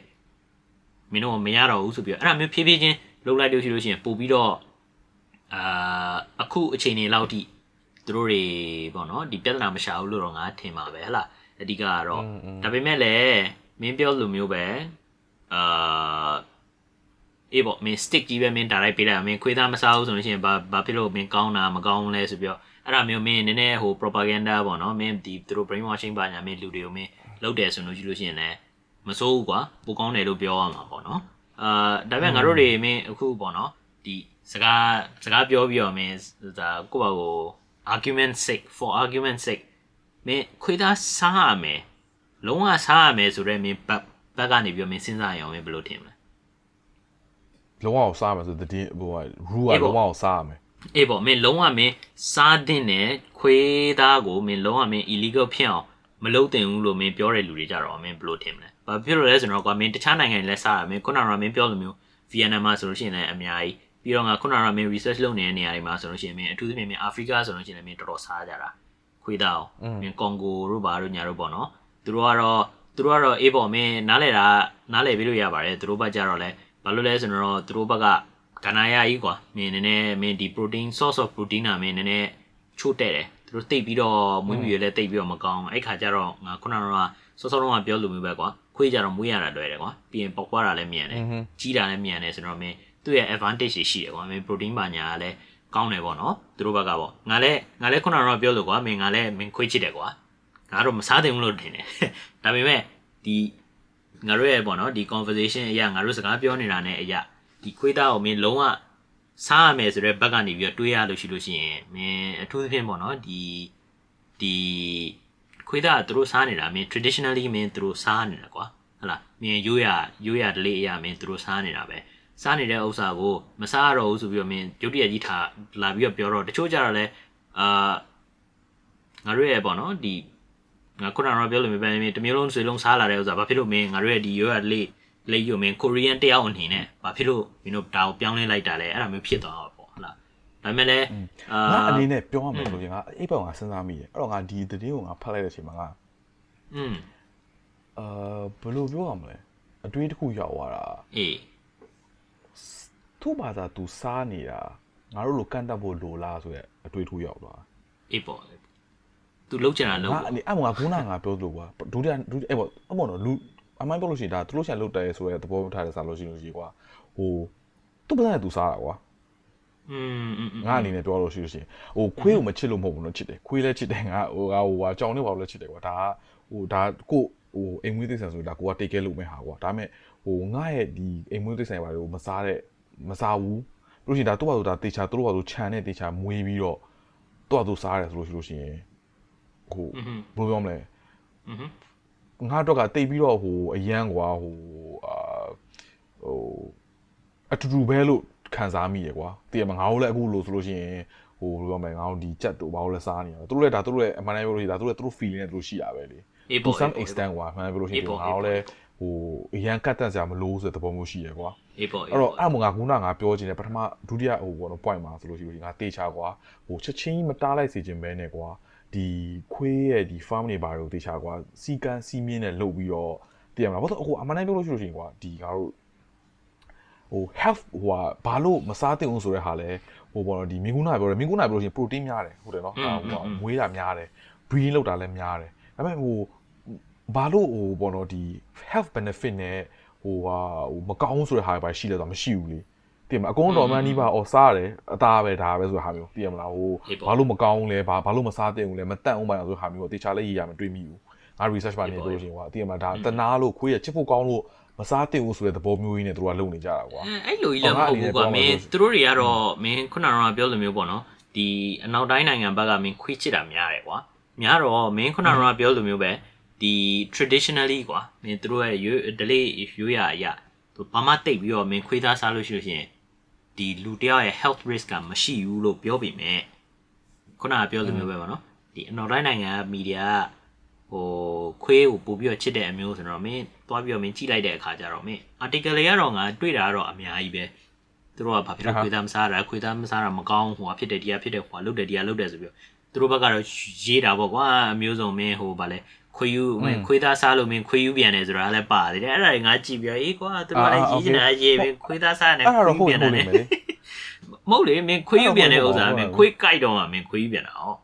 မင်းတို့မရတော့ဘူးဆိုပြီးတော့အဲ့ဒါမျိုးဖြည်းဖြည်းချင်းလုပ်လိုက်လို့ရှိလို့ရှိရင်ပို့ပြီးတော့အာအခုအချိန်နေလောက်ထိသူတို့တွေပေါ့နော်ဒီပြဿနာမရှာဘူးလို့တော့ငါထင်ပါပဲဟဟလားအဓိကကတော့ဒါပေမဲ့လည်းမင်းပြောလိုမျိုးပဲအာ အေးပေါ့မင်း stick ကြီးပဲမင်း direct ပေးလိုက်မင်းခွေးသားမစားဘူးဆိုလို့ရှိရင်ဘာဘာဖြစ်လို့မင်းကောင်းတာမကောင်းလဲဆိုပြီးတော့အဲ့ဒါမျိုးမင်းနည်းနည်းဟို propaganda ပေါ့နော်မင်းဒီသူတို့ brainwashing ပါညာမင်းလူတွေကိုမင်းလုပ်တယ်ဆိုလို့ကြည့်လို့ရှိရင်လည်းမစိုးဘူးကွာပိုကောင်းတယ်လို့ပြောရမှာပေါ့နော်အာဒါပေမဲ့ငါတို့တွေမင်းအခုပေါ့နော်ဒီစကားစကားပြောပြီးတော့မင်းဒါကိုယ့်ဘာကို argument sake for argument sake မင်းခွေးသားစားရမယ်လုံးဝစားရမယ်ဆိုတော့မင်းဘက်ဘက်ကနေပြီးတော့မင်းစဉ်းစားရအောင်မင်းဘယ်လိုထင်မလဲ လုံးဝအောင်စားမယ်ဆိုတည်ဟိုက rule ကလုံးဝအောင်စားရမယ်အေးပေါ့မင်းလုံးဝမင်းစားတဲ့နဲ့ခွေးသားကိုမင်းလုံးဝမင်း illegal ဖြစ်အောင်မလုပ်တင်ဘူးလို့မင်းပြောတဲ့လူတွေကြတော့မင်းဘယ်လိုထင်မလဲဘာဖြစ်လို့လဲဆိုတော့ကွာမင်းတခြားနိုင်ငံတွေလည်းစားရမင်းခုနကမင်းပြောလိုမျိုး Vietnam မှာဆိုလို့ရှိရင်လည်းအများကြီးပြီးတော့ငါခုနကမင်း research လုပ်နေတဲ့နေရာတွေမှာဆိုလို့ရှိရင်မင်းအထူးသဖြင့်မင်း Africa ဆိုလို့ရှိရင်လည်းမင်းတော်တော်စားကြတာခွေးသားအောင်မင်း Congo တို့ဘာတို့ညာတို့ပေါ့နော်သူတို့ကတော့သူတို့ကတော့အေးပေါ့မင်းနားလဲတာနားလဲပြီးလို့ရပါတယ်သူတို့ဘက်ကြတော့လဲ ဘာလို့လဲဆိုတော့သူတို့ဘက်ကကနာရကြီးကွာမင်းနည်းနည်းမင်းဒီ protein source of protein နာမင်းနည်းနည်းချို့တဲ့တယ်သူတို့တိတ်ပြီးတော့မွေးမြူရလဲတိတ်ပြီးတော့မကောင်းအဲ့ခါကျတော့ငါခုနကစောစောတော့ပြောလို့မျိုးပဲကွာခွေးကြတော့မွေးရတာလွယ်တယ်ကွာပြီးရင်ပေါက်ပွားတာလည်းမြန်တယ်ကြီးတာလည်းမြန်တယ်ဆိုတော့မင်းသူ့ရဲ့ advantage တွေရှိတယ်ကွာမင်း protein ပါညာကလည်းကောင်းတယ်ပေါ့နော်သူတို့ဘက်ကပေါ့ငါလည်းငါလည်းခုနကတော့ပြောလို့ကွာမင်းငါလည်းမင်းခွေးချစ်တယ်ကွာငါတော့မစားသင့်ဘူးလို့ထင်တယ်ဒါပေမဲ့ဒီ ငါတို့ရဲ့ပေါ့နော်ဒီ conversation အရာငါတို့စကားပြောနေတာ ਨੇ အရာဒီခွေးသားကိုမင်းလုံးဝစားရမယ်ဆိုတော့ဘက်ကနေပြီးတော့တွေးရလို့ရှိလို့ရှိရင်မင်းအထူးသဖြင့်ပေါ့နော်ဒီဒီခွေးသားကသူတို့စားနေတာမင်း traditionally မင်းသူတို့စားနေတာကွာဟလာမင်းရိုးရရိုးရဒလေးအရာမင်းသူတို့စားနေတာပဲစားနေတဲ့ဥစ္စာကိုမစားရတော့ဘူးဆိုပြီးတော့မင်းရုတ်တရက်ကြီးထားလာပြီးတော့ပြောတော့တချို့ကြတော့လဲအာငါတို့ရဲ့ပေါ့နော်ဒီ ငါခုနကတော့ပြောလို့မပဲမင်းတစ်မျိုးလုံးဆွေလုံးစားလာတဲ့ဥစ္စာဘာဖြစ်လို့မင်းငါတို့ရဲ့ဒီရိုးရဒလေးလေးယူမင်းကိုရီးယန်တယောက်အနေနဲ့ဘာဖြစ်လို့မင်းတို့ဒါကိုပြောင်းလဲလိုက်တာလဲအဲ့ဒါမျိုးဖြစ်သွားတော့ပေါ့ဟုတ်လားဒါပေမဲ့လည်းအာငါအနေနဲ့ပြောရမယ်ဆိုရင်ငါအိပ်ပေါင်ငါစဉ်းစားမိတယ်အဲ့တော့ငါဒီသတင်းကိုငါဖတ်လိုက်တဲ့အချိန်မှာငါอืมအာဘယ်လိုပြောရမလဲအတွေးတစ်ခုရောက်သွားတာအေးသူ့ဘာသာသူစားနေတာငါတို့လိုကန့်တက်ဖို့လိုလားဆိုရက်အတွေးတစ်ခုရောက်သွားအေးပေါ့ သူလှုပ်ချင်တာလှုပ် ငါအနေအမှငါခုနကငါပြောသလိုကွာဒုတိယဒုတိယအဲ့ပေါ့အမောနော်လူ အမိုင်းပြောလို့ရှိရင်ဒါသူတို့ရှာလုတ်တယ်ဆိုရဲသဘောထားတယ်စားလို့ရှိလို့ရှိကွာဟိုသူ့ပစံနဲ့သူစားတာကွာ อืมอืม ငါအနေနဲ့ပြောလို့ရှိလို့ရှိရင်ဟိုခွေးကိုမချစ်လို့မဟုတ်ဘူးနော်ချစ်တယ်ခွေးလည်းချစ်တယ်ငါဟိုကဟိုဟာကြောင်နေပါလို့လည်းချစ်တယ်ကွာဒါကဟိုဒါကိုဟိုအိမ်မွေးသိဆန်ဆိုဒါကိုကတိတ်ကဲလို့မဲ့ဟာကွာဒါပေမဲ့ဟိုငါရဲ့ဒီအိမ်မွေးသိဆန်ဘာလို့မစားတဲ့မစားဘူးလို့ရှိရင်ဒါသူ့ဘာလို့ဒါတေချာသူတို့ဘာလို့ခြံနဲ့တေချာမွေးပြီးတော့သူ့ဘာလို့စားရတယ်ဆိုလို့ရှိလို့ရှိရင် ကိုဘယ်လိုပြောမလဲငါတော့ကတိတ်ပြီးတော့ဟိုအရန်ကွာဟိုအာဟိုအတူတူပဲလို့ခံစားမိရကွာတကယ်မငါတို့လည်းအခုလို့ဆိုလို့ရှိရင်ဟိုဘယ်လိုပြောမလဲငါတို့ဒီကြက်တို့ဘာလို့လဲစားနေရတာသူတို့လည်းဒါသူတို့လည်းအမှန်တမ်းပြောလို့ရှိရင်ဒါသူတို့လည်းသူတို့ feeling နဲ့သူတို့ရှိတာပဲလေ to some extent ကွာအမှန်ပြောလို့ရှိရင်ငါတို့လည်းဟိုအရန်ကတ်တက်စရာမလိုဆိုတဲ့သဘောမျိုးရှိရကွာအေးပေါ့အဲ့တော့အမငါကူနာငါပြောချင်တယ်ပထမဒုတိယဟိုဘောတော့ point မှာဆိုလို့ရှိလို့ငါတေချာကွာဟိုချက်ချင်းမတားလိုက်စေချင်ပဲနဲ့ကွာ ဒီခွေးရဲ့ဒီ farm တွေဘာတွေကိုတေချာကွာစီကန်းစီမင်းနဲ့လုပ်ပြီးတော့တည်ရမလားဘာလို့အခုအမှန်တမ်းပြောလို့ရှိလို့ရှိရင်ကွာဒီငါတို့ဟို health ဟိုဟာဘာလို့မစားသင့်ဘူးဆိုတဲ့ဟာလဲဟိုဘောနော်ဒီမင်းကုနာပြောတယ်မင်းကုနာပြောလို့ရှိရင် protein များတယ်ဟုတ်တယ်နော်ဟိုဟာမွေးတာများတယ် breeding လုပ်တာလည်းများတယ်ဒါပေမဲ့ဟိုဘာလို့ဟိုဘောနော်ဒီ health benefit နဲ့ဟိုဟာဟိုမကောင်းဆိုတဲ့ဟာပဲရှိလဲတော့မရှိဘူးလေ တည်မလားအကုန်တော်မှန်နီးပါအော်စားရတယ်အသားပဲဒါပဲဆိုတဲ့ဟာမျိုးတည်မလားဟိုဘာလို့မကောင်းလဲဘာဘာလို့မစားသင့်ဘူးလဲမတန့်အောင်ပါဆိုတဲ့ဟာမျိုးကိုတေချာလေးရေးရမတွေ့မိဘူးငါ research ပါနေလို့ရှိရင်ကွာတည်မလားဒါတနာလို့ခွေးရချစ်ဖို့ကောင်းလို့မစားသင့်ဘူးဆိုတဲ့သဘောမျိုးကြီးနဲ့သူတို့ကလုပ်နေကြတာကွာအဲ့လိုကြီးလည်းမဟုတ်ဘူးကွာမင်းသူတို့တွေကတော့မင်းခုနကတော့ပြောလိုမျိုးပေါ့နော်ဒီအနောက်တိုင်းနိုင်ငံဘက်ကမင်းခွေးချစ်တာများတယ်ကွာများတော့မင်းခုနကတော့ပြောလိုမျိုးပဲဒီ traditionally ကွာမင်းသူတို့ရဲ့ရွေး delay ရွေးရအရာသူဘာမှတိတ်ပြီးတော့မင်းခွေးသားစားလို့ရှိလို့ရှိရင် ဒီလူတယောက်ရဲ့ health risk ကမရှိဘူးလို့ပြောပြီးမြဲခုနကပြောလိုမျိုးပဲပေါ့နော်ဒီအနောက်တိုင်းနိုင်ငံကမီဒီယာကဟိုခွေးကိုပို့ပြီးတော့ချစ်တဲ့အမျိုးဆိုတော့မင်းသွားပြီးတော့မင်းကြည့်လိုက်တဲ့အခါကျတော့မင်း article တွေကတော့ငါတွေ့တာကတော့အများကြီးပဲသူတို့ကဘာဖြစ်လို့ခွေးသားမစားတာခွေးသားမစားတာမကောင်းဟိုဟာဖြစ်တယ်ဒီဟာဖြစ်တယ်ဟိုဟာလုတ်တယ်ဒီဟာလုတ်တယ်ဆိုပြီးသူတို့ဘက်ကတော့ရေးတာပေါ့ကွာအမျိုးစုံမင်းဟိုဗာလဲ ခွေယူမင်းခွေးသားစားလို့မင်းခွေယူပြန်တယ်ဆိုတာလည်းပါသေးတယ်အဲ့ဒါတွေငါကြည့်ပြီးအေးကွာသူတို့ကလည်းရေးနေတာရေးပြီးခွေးသားစားနေအဲ့ဒါတော့ဟုတ်ပြန်ဟုတ်တယ်နေမယ်လေမဟုတ်လေမင်းခွေးယူပြန်တဲ့ဥစ္စာမင်းခွေးကြိုက်တော့မှမင်းခွေးယူပြန်တာဟော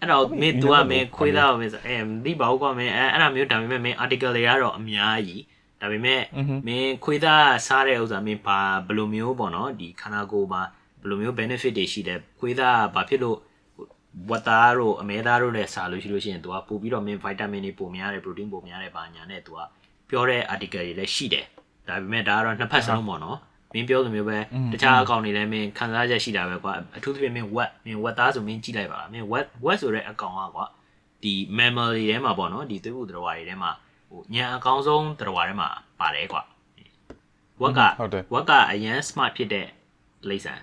အဲ့တော့မင်း तू ကမင်းခွေးသားကိုမင်းအဲမသိပါဘူးကွာမင်းအဲအဲ့ဒါမျိုးဒါပေမဲ့မင်း article တွေကတော့အများကြီးဒါပေမဲ့မင်းခွေးသားစားတဲ့ဥစ္စာမင်းဘာဘယ်လိုမျိုးပေါ့နော်ဒီခန္ဓာကိုယ်မှာဘယ်လိုမျိုး benefit တွေရှိတယ်ခွေးသားကဘာဖြစ်လို့ ဝတ်သားတို့အမဲသားတို့နဲ့စားလို့ရှိလို့ရှိရင် तू ကပို့ပြီးတော့မင်း vitamin တွေပိုများတယ် protein ပိုများတယ်ဘာညာနဲ့ तू ကပြောတဲ့ article တွေလည်းရှိတယ်ဒါပေမဲ့ဒါကတော့နှစ်ဖက်စလုံးပေါ့နော်မင်းပြောလိုမျိုးပဲတခြားအကောင့်တွေလည်းမင်းခံစားချက်ရှိတာပဲကွာအထူးသဖြင့်မင်း web မင်း web သားဆိုမင်းကြည့်လိုက်ပါလားမင်း web web ဆိုတဲ့အကောင့်ကကွာဒီ memory ထဲမှာပေါ့နော်ဒီသွေးပူသတ္တဝါတွေထဲမှာဟိုညာအကောင်းဆုံးသတ္တဝါထဲမှာပါတယ်ကွာ web ကဟုတ်တယ် web ကအရန် smart ဖြစ်တဲ့လိမ့်ဆန်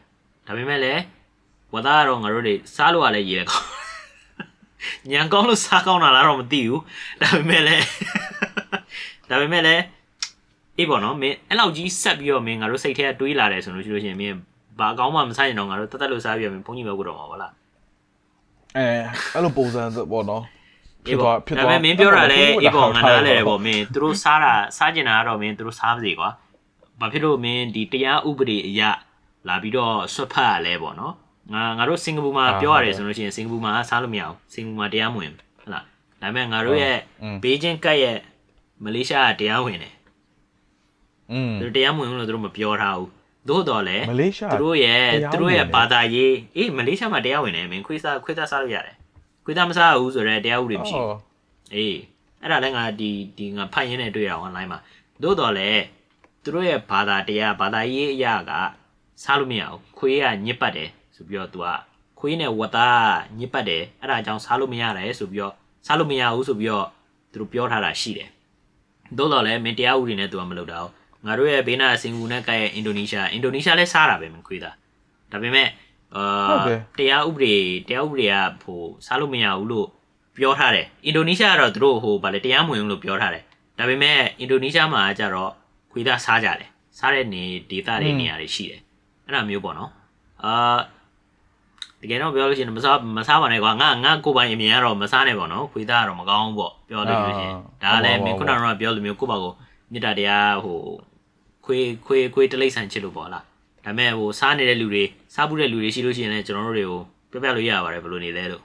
ဒါပေမဲ့လည်း web သားကတော့ငါတို့တွေစားလို့ရလဲရေးလဲကောင်းညာကောင်းလို့စားကောင်းတာလားတော့မသိဘူးဒါပေမဲ့လည်းဒါပေမဲ့လည်းအေးပေါ့နော်မင်းအဲ့လောက်ကြီးဆက်ပြီးတော့မင်းငါတို့စိတ်ထဲကတွေးလာတယ်ဆိုလို့ရှိလို့ရှိရင်မင်းဘာအကောင်းမှမဆိုင်ရင်တော့ငါတို့တတ်တတ်လို့စားပြီးတော့မင်းဘုန်းကြီးပဲကိုတော့မှာဗလားအဲအဲ့လိုပုံစံပေါ့နော်အေးပေါ့ဒါပေမဲ့မင်းပြောတာလဲအေးပေါ့ငါနားလဲတယ်ပေါ့မင်းသူတို့စားတာစားကျင်တာကတော့မင်းသူတို့စားပါစေကွာဘာဖြစ်လို့မင်းဒီတရားဥပဒေအရလာပြီးတော့ဆွတ်ဖတ်ရလဲပေါ့နော် ငါငါတို့စင်ကာပူမှာပြောရတယ်ဆိုလို့ရှိရင်စင်ကာပူမှာစားလို့မရဘူးစင်ကာပူမှာတရားမဝင်ဟုတ်လားဒါပေမဲ့ငါတို့ရဲ့ဘေးချင်းကတ်ရဲ့မလေးရှားကတရားဝင်တယ်อืมသူတို့တရားမဝင်ဘူးလို့သူတို့မပြောထားဘူးသို့တော်လည်းမလေးရှားသူတို့ရဲ့တရားဝင်တယ်သူတို့ရဲ့ဘာသာရေးအေးမလေးရှားမှာတရားဝင်တယ်မင်းခွေးစားခွေးသားစားလို့ရတယ်ခွေးသားမစားဘူးဆိုတော့တရားဥပဒေမရှိဘူးအေးအဲ့ဒါလည်းငါဒီဒီငါဖတ်ရင်းနဲ့တွေ့ရအောင် online မှာသို့တော်လည်းသူတို့ရဲ့ဘာသာတရားဘာသာရေးအရာကစားလို့မရဘူးခွေးကညစ်ပတ်တယ် ဆိုပြီးတော့ तू ကခွေးနဲ့ဝတ်သားညစ်ပတ်တယ်အဲ့ဒါကြောင့်စားလို့မရတယ်ဆိုပြီးတော့စားလို့မရဘူးဆိုပြီးတော့သူတို့ပြောထားတာရှိတယ်သို့တော်လည်းမင်းတရားဥပဒေနဲ့သူကမလုပ်တာဟုတ်ငါတို့ရဲ့ဘေးနာစင်ကူနဲ့ကဲရဲ့အင်ဒိုနီးရှားအင်ဒိုနီးရှားလည်းစားတာပဲမင်းခွေးတာဒါပေမဲ့အာဟုတ်တယ်တရားဥပဒေတရားဥပဒေကဟိုစားလို့မရဘူးလို့ပြောထားတယ်အင်ဒိုနီးရှားကတော့သူတို့ဟိုဗာလေတရားမဝင်ဘူးလို့ပြောထားတယ်ဒါပေမဲ့အင်ဒိုနီးရှားမှာကျတော့ခွေးသားစားကြတယ်စားတဲ့နေဒေသတွေနေရာတွေရှိတယ်အဲ့ဒါမျိုးပေါ့နော်အာ တကယ်တော့ပြောလို့ရှိရင်မစားမစားပါနဲ့ကွာငါငါကိုယ်ပိုင်အမြင်ကတော့မစားနဲ့ပေါ့နော်ခွေးသားကတော့မကောင်းဘူးပေါ့ပြောလို့ရှိရင်ဒါကလည်းမင်းခုနကတော့ပြောလို့မျိုးကိုယ့်ဘာကိုမေတ္တာတရားဟိုခွေးခွေးခွေးတလိမ့်ဆန်ချစ်လို့ပေါ့လားဒါပေမဲ့ဟိုစားနေတဲ့လူတွေစားဘူးတဲ့လူတွေရှိလို့ရှိရင်လည်းကျွန်တော်တို့တွေကိုပြပြလို့ရပါတယ်ဘယ်လိုနေလဲလို့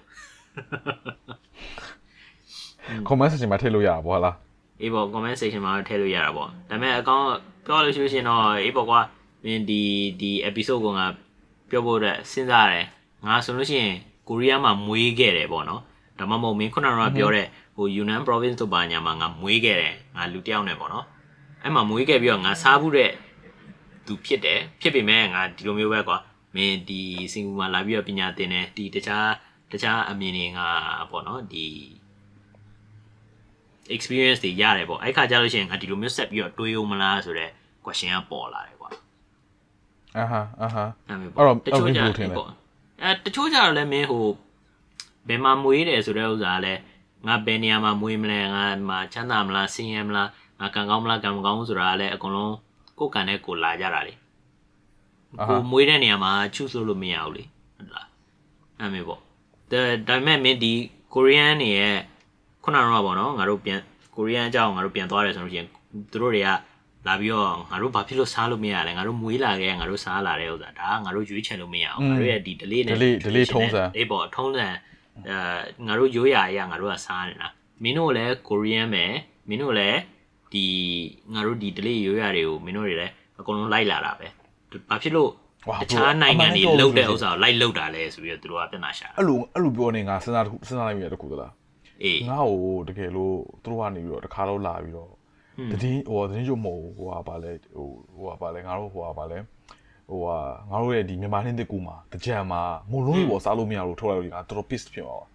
comment section မှာထည့်လို့ရတာပေါ့ဟုတ်လားအေးပေါ့ comment section မှာထည့်လို့ရတာပေါ့ဒါပေမဲ့အကောင့်ပြောလို့ရှိလို့ရှင်တော့အေးပေါ့ကွာမင်းဒီဒီ episode ကငါပြောဖို့အတွက်စဉ်းစားရတယ် ငါဆိုလို့ရှိရင်ကိုရီးယားမှာမွေးခဲ့တယ်ပေါ့နော်ဒါမှမဟုတ်မင်းခုနကပြောတဲ့ဟို Yunnan province တို့ဘာညာမှာငါမွေးခဲ့တယ်ငါလူတယောက်နဲ့ပေါ့နော်အဲ့မှာမွေးခဲ့ပြီးတော့ငါစားဘူးတဲ့သူဖြစ်တယ်ဖြစ်ပေမဲ့ငါဒီလိုမျိုးပဲကွာမင်းဒီစင်ကာပူမှာလာပြီးတော့ပညာသင်တယ်ဒီတခြားတခြားအမြင်တွေကပေါ့နော်ဒီ experience တွေရတယ်ပေါ့အဲ့ခါကျလို့ရှိရင်ငါဒီလိုမျိုးဆက်ပြီးတော့တွေးဦးမလားဆိုတော့ question ကပေါ်လာတယ်ကွာအာဟာအာဟာအဲ့မျိုးအဲ့တော့တချို့အဲ့ကြလိုထင်တယ်ပေါ့ အဲတချို့ကြတော့လည်းမင်းဟိုဘယ်မှာမွေးတယ်ဆိုတဲ့ဥစ္စာကလည်းငါဘယ်နေရာမှာမွေးမလဲငါမှာချမ်းသာမလားဆင်းရဲမလားငါကံကောင်းမလားကံမကောင်းဘူးဆိုတာကလည်းအကုန်လုံးကိုယ်ကံနဲ့ကိုယ်လာကြတာလေအာဟာကိုယ်မွေးတဲ့နေရာမှာချူဆိုလို့မရဘူးလေဟုတ်လားအဲ့မျိုးပေါ့ဒါဒါပေမဲ့မင်းဒီကိုရီးယားနေရဲ့ခုနကတော့ပေါ့နော်ငါတို့ပြန်ကိုရီးယားအကြောင်းငါတို့ပြန်သွားတယ်ဆိုလို့ရှိရင်သူတို့တွေက လာပြီးတော့ငါတို့ဘာဖြစ်လို့စားလို့မရလဲငါတို့မွေးလာခဲ့ငါတို့စားလာတဲ့ဥစ္စာဒါကငါတို့ရွေးချယ်လို့မရအောင်ငါတို့ရဲ့ဒီ delay နဲ့ delay delay ထုံးစံအေးပေါ့ထုံးစံအဲငါတို့ရိုးရာအရာငါတို့ကစားနေတာမင်းတို့လည်းကိုရီးယားမယ်မင်းတို့လည်းဒီငါတို့ဒီ delay ရိုးရာတွေကိုမင်းတို့တွေလည်းအကုန်လုံးလိုက်လာတာပဲဘာဖြစ်လို့ဝါတခြားနိုင်ငံတွေအမှန်တကယ်လုတ်တဲ့ဥစ္စာကိုလိုက်လုတ်တာလဲဆိုပြီးတော့သူတို့ကပြဿနာရှာတာအဲ့လိုအဲ့လိုပြောနေငါစဉ်းစားတစ်ခုစဉ်းစားလိုက်မိရတခုသလားအေးငါ့ကိုတကယ်လို့သူတို့ကနေပြီးတော့တခါတော့လာပြီးတော့ တည်င်းဟိုတည်င်းရုံမဟုတ်ဟိုဟာပါလဲဟိုဟိုဟာပါလဲငါတို့ဟိုဟာပါလဲဟိုဟာငါတို့ရဲ့ဒီမြန်မာနှစ်တကူမှာတကြံမှာမုံလုံးကြီးပေါ်စားလို့မရလို့ထုတ်လိုက်လို့ငါတော်တော် pissed ဖြစ်သွားပါ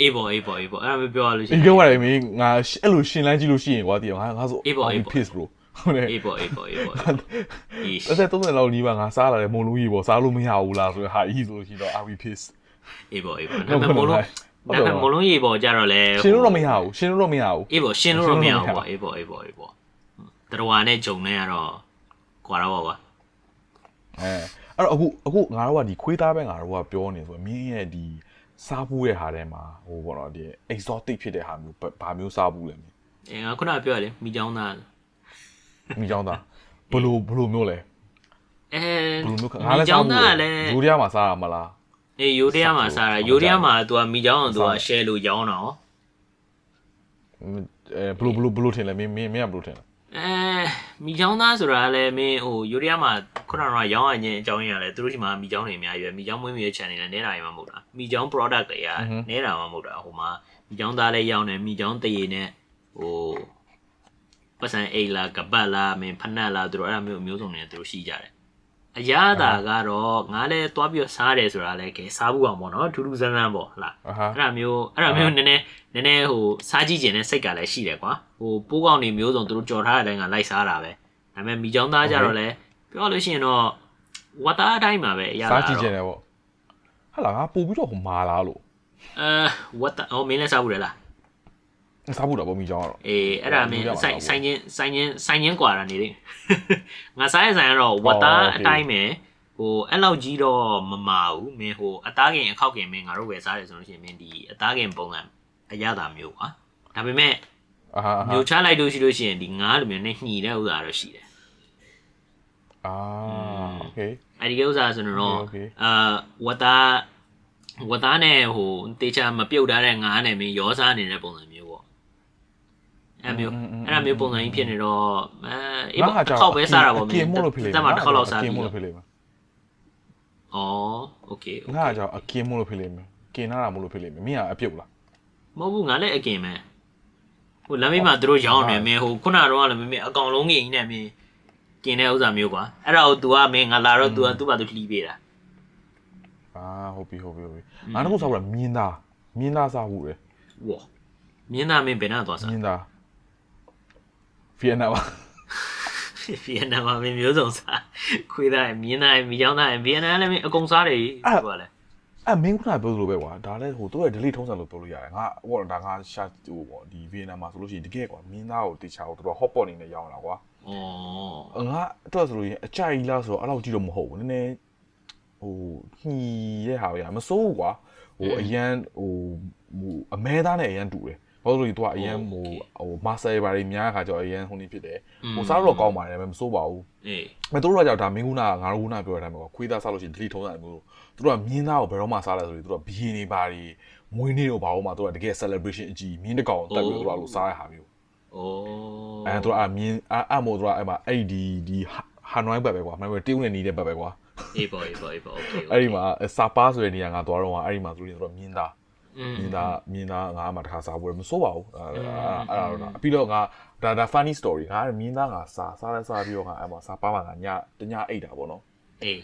အေးပေါ့အေးပေါ့အေးပေါ့အဲ့ဒါမျိုးပြောရလို့ရှိဒီရင်ကောရတယ်မင်းငါအဲ့လိုရှင်လိုက်ကြည့်လို့ရှိရင်ကွာတည်ငါငါဆိုအေးပေါ့အေးပေါ့ pissed bro ဟုတ်တယ်အေးပေါ့အေးပေါ့အေးပေါ့အေးအဲ့ဒါ30လောက်နီးပါငါစားလာတယ်မုံလုံးကြီးပေါ်စားလို့မရဘူးလားဆိုတော့ဟာကြီးဆိုလို့ရှိတော့ are we pissed အေးပေါ့အေးပေါ့ဒါပေမဲ့မလုံး ဒါပေမဲ့မလုံးရေပေါ့ကြတော့လဲရှင်းလို့တော့မရဘူးရှင်းလို့တော့မရဘူးအေးပေါ့ရှင်းလို့တော့မရဘူးပေါ့အေးပေါ့အေးပေါ့အေးပေါ့တရဝါနဲ့ဂျုံနဲ့ကတော့ကွာတော့ပါအဲအဲ့တော့အခုအခုငါတို့ကဒီခွေးသားပဲငါတို့ကပြောနေဆိုရင်မင်းရဲ့ဒီစားဘူးတဲ့ဟာထဲမှာဟိုပေါ့နော်ဒီ exotic ဖြစ်တဲ့ဟာမျိုးဘဘာမျိုးစားဘူးလဲမင်းအေးငါခုနကပြောရလေမိချောင်းသားမိချောင်းသားဘလို့ဘလို့မျိုးလဲအဲဘလို့မျိုးငါမိလည်းချောစားင်းဘူးသားကလည်းယူရီးယားမှာစားတာမလား အေးယူရီးယားမှာစားတာယူရီးယားမှာ तू ကမိချောင်းအောင် तू ကစားတယ် share လို့ရောင်းတာဟောအဲဘလို့ဘလို့ဘလို့ထင်လဲမင်းမင်းမင်းကဘလို့ထင်လဲအဲမိချောင်းသားဆိုတာကလည်းမင်းဟိုယူရီးယားမှာခုနကရောင်းရခြင်းအကြောင်းရင်းကလည်းသူတို့ရှိမှမိချောင်းတွေအများကြီးပဲမိချောင်းမွေးမြူရဲ့ channel နဲ့နေတာရမှာမဟုတ်တာမိချောင်း product တွေကနေတာမှာမဟုတ်တာဟိုမှာမိချောင်းသားလည်းရောင်းတယ်မိချောင်းတရေနဲ့ဟိုပတ်စံအိတ်လားကပတ်လားမင်းဖနက်လားသူတို့အဲ့ဒါမျိုးအမျိုးစုံတွေသူတို့ရှိကြတယ် အရသာကတော့ငါလည်းသွားပြီးတော့စားတယ်ဆိုတာလည်းကဲစားဘူးအောင်ပေါ့နော်ထူးထူးဆန်းဆန်းပေါ့ဟလားအာဟာအဲ့ဒါမျိုးအဲ့ဒါမျိုးနည်းနည်းနည်းနည်းဟိုစားကြည့်ခြင်းနဲ့စိတ်ကလည်းရှိတယ်ကွာဟိုပိုးကောင်းနေမျိုးစုံသူတို့ကြော်ထားတဲ့အတိုင်းကလိုက်စားတာပဲဒါပေမဲ့မိချောင်းသားကြတော့လည်းပြောလို့ရှိရင်တော့ဝတ်သားအတိုင်းပါပဲအရာစားကြည့်ကြတယ်ပေါ့ဟာလာငါပို့ပြီးတော့ဟိုမာလားလို့အဲဝတ်သားဟိုမင်းလည်းစားဘူးလေလား စားဘူးတော့ဗောမိချောင်းကတော့ အေးအဲ့ဒါမင်း ဟုတ်ကဲ့ပါ ဆိုင်ဆိုင်ချင်းဆိုင်ချင်းဆိုင်ချင်းကွာတာနေလေငါစားရဆိုင်ကတော့ဝတ်သား အော် အတိုင်းပဲဟိုအဲ့လောက်ကြီးတော့မမာဘူးမင်းဟိုအသားကင်အခောက်ကင်မင်းငါတို့ဝယ်စားတယ်ဆိုလို့ရှိရင်မင်းဒီအသားကင်ပုံစံအရသာမျိုးကွာဒါပေမဲ့ အာဟာအာဟာ မျိုးချလိုက်လို့ရှိလို့ရှိရင်ဒီငါးလိုမျိုးနဲ့ညှိတဲ့ဥစ္စာတော့ရှိတယ် အာโอเค အဲ့ဒီဥစ္စာဆိုတော့ โอเค အာဝတ်သားဝတ်သားနဲ့ဟိုတေချာမပြုတ်ထားတဲ့ငါးနဲ့မင်းရောစားနေတဲ့ပုံစံမျိုးပေါ့ ိုး အဲ့မျိုးအဲ့ဒါမျိုးပုံစံကြီးဖြစ်နေတော့အဲအေးပေါ့တစ်ခေါက်ပဲစားတာပေါ့မ ကင် င်း မို့လို့ဖြစ်လိမ့် တက်မှာတစ်ခေါက်လောက်စား က ပြီး င်မို့ တော့ လို့ဖြစ်လိမ့်မယ် ဩโอเค ငါကကြောင့်အကင်မို့လို့ဖြစ်လိမ့်မယ်ကင်နာတာမို့လို့ဖြစ်လိမ့်မယ်မင်းကအပြုတ်လား မဟုတ်ဘူးငါလည်းအကင်ပဲဟိုလမ်းမေးမှာသူတို့ရောင်းနေမင်းဟိုခုနကတော့လည်းမင်းအကောင်လုံးကြီးနဲ့မင်းကင်တဲ့ဥစ္စာမျိုးကွာအဲ့ဒါကို तू ကမင်းငါလာတော့ तू ကသူ့ဘာသူလှီးပေးတာ အာဟုတ်ပြီဟုတ်ပြီဟုတ်ပြီငါတို့စားဘူးလားမြင်းသားမြင်းသားစားဘူးလေ ဝေါမြင်းသားမင်းဘယ်နဲ့သွားစား မြင်းသား ဗီယက်နမ်မှာဗီယက်နမ်မှာမင်းမျိုးစုံစားခွေးသားရယ်မြင်းသားရယ်မိချောင်းသားရယ်ဗီယက်နမ်လည်းမင်းအကုန်စားတယ်ကြီးဟုတ်ပါလေအဲ့မင်းကပြောသလိုပဲကွာဒါလည်းဟိုသူ့ရဲ့ delete ထုံးစံလို့ပြောလို့ရတယ်ငါဟိုဒါငါရှာဟိုပေါ့ဒီဗီယက်နမ်မှာဆိုလို့ရှိရင်တကယ်ကွာမြင်းသားကိုတေချာကိုတော်တော် hot pot နေနဲ့ရောင်းလာကွာဩငါအတွက်ဆိုလို့ရင်အကြိုက်လားဆိုတော့အဲ့လောက်ကြည့်တော့မဟုတ်ဘူးနည်းနည်းဟိုညှီရဲ့ဟာရမစိုးဘူးကွာဟိုအရန်ဟိုဟိုအမဲသားနဲ့အရန်တူတယ် ဘာလို့လဲသူကအရန်ဟိုဟိုမာဆယ်ဘာတွေများခါကျတော့အရန်ဟိုနေဖြစ်တယ်ဟိုစားတော့ကောင်းပါတယ်ဒါပေမဲ့မစိုးပါဘူး အေး မတို့တော့ကြောက်ဒါမင်းကုနာငါတို့ကုနာပြောတဲ့အတိုင်းပဲကွာခွေးသားစားလို့ရှိရင် delete ထုံးတယ်မျိုးသူတို့ကမြင်းသားကိုဘယ်တော့မှစားလဲဆိုရင်သူတို့ကဘီရင်နေပါတွေမွေးနေ့တော့ဘာလို့မှသူတို့ကတကယ် celebration အကြီးမြင်းတစ်ကောင်တက်ပြီးတော့သူတို့ကလို့စားရတဲ့ဟာမျိုး အိုး အဲသူကအမြင်အအမို့သူကအဲ့မှာအဲ့ဒီဒီဟာနွိုင်းဘက်ပဲကွာမင်းတင်းဝင်နေတဲ့ဘက်ပဲကွာ အေးပေါ့အေးပေါ့အေးပေါ့โอเค အဲ့ဒီမှာစာပါဆိုတဲ့နေရာကသွားတော့အဲ့ဒီမှာသူတို့ကတော့မြင်းသား อืม မြင်းသားမြင်းသားငါအမှတစ်ခါစားပွဲမစိုးပါဘူးအဲ့အဲ့အဲ့တော့ပြီးတော့ငါဒါဒါ funny story ငါမြင်းသားငါစားစားလဲစားပြီးတော့ငါအဲ့မှာစားပါမှာငါညတညအိတ်တာပေါ့နော်အေး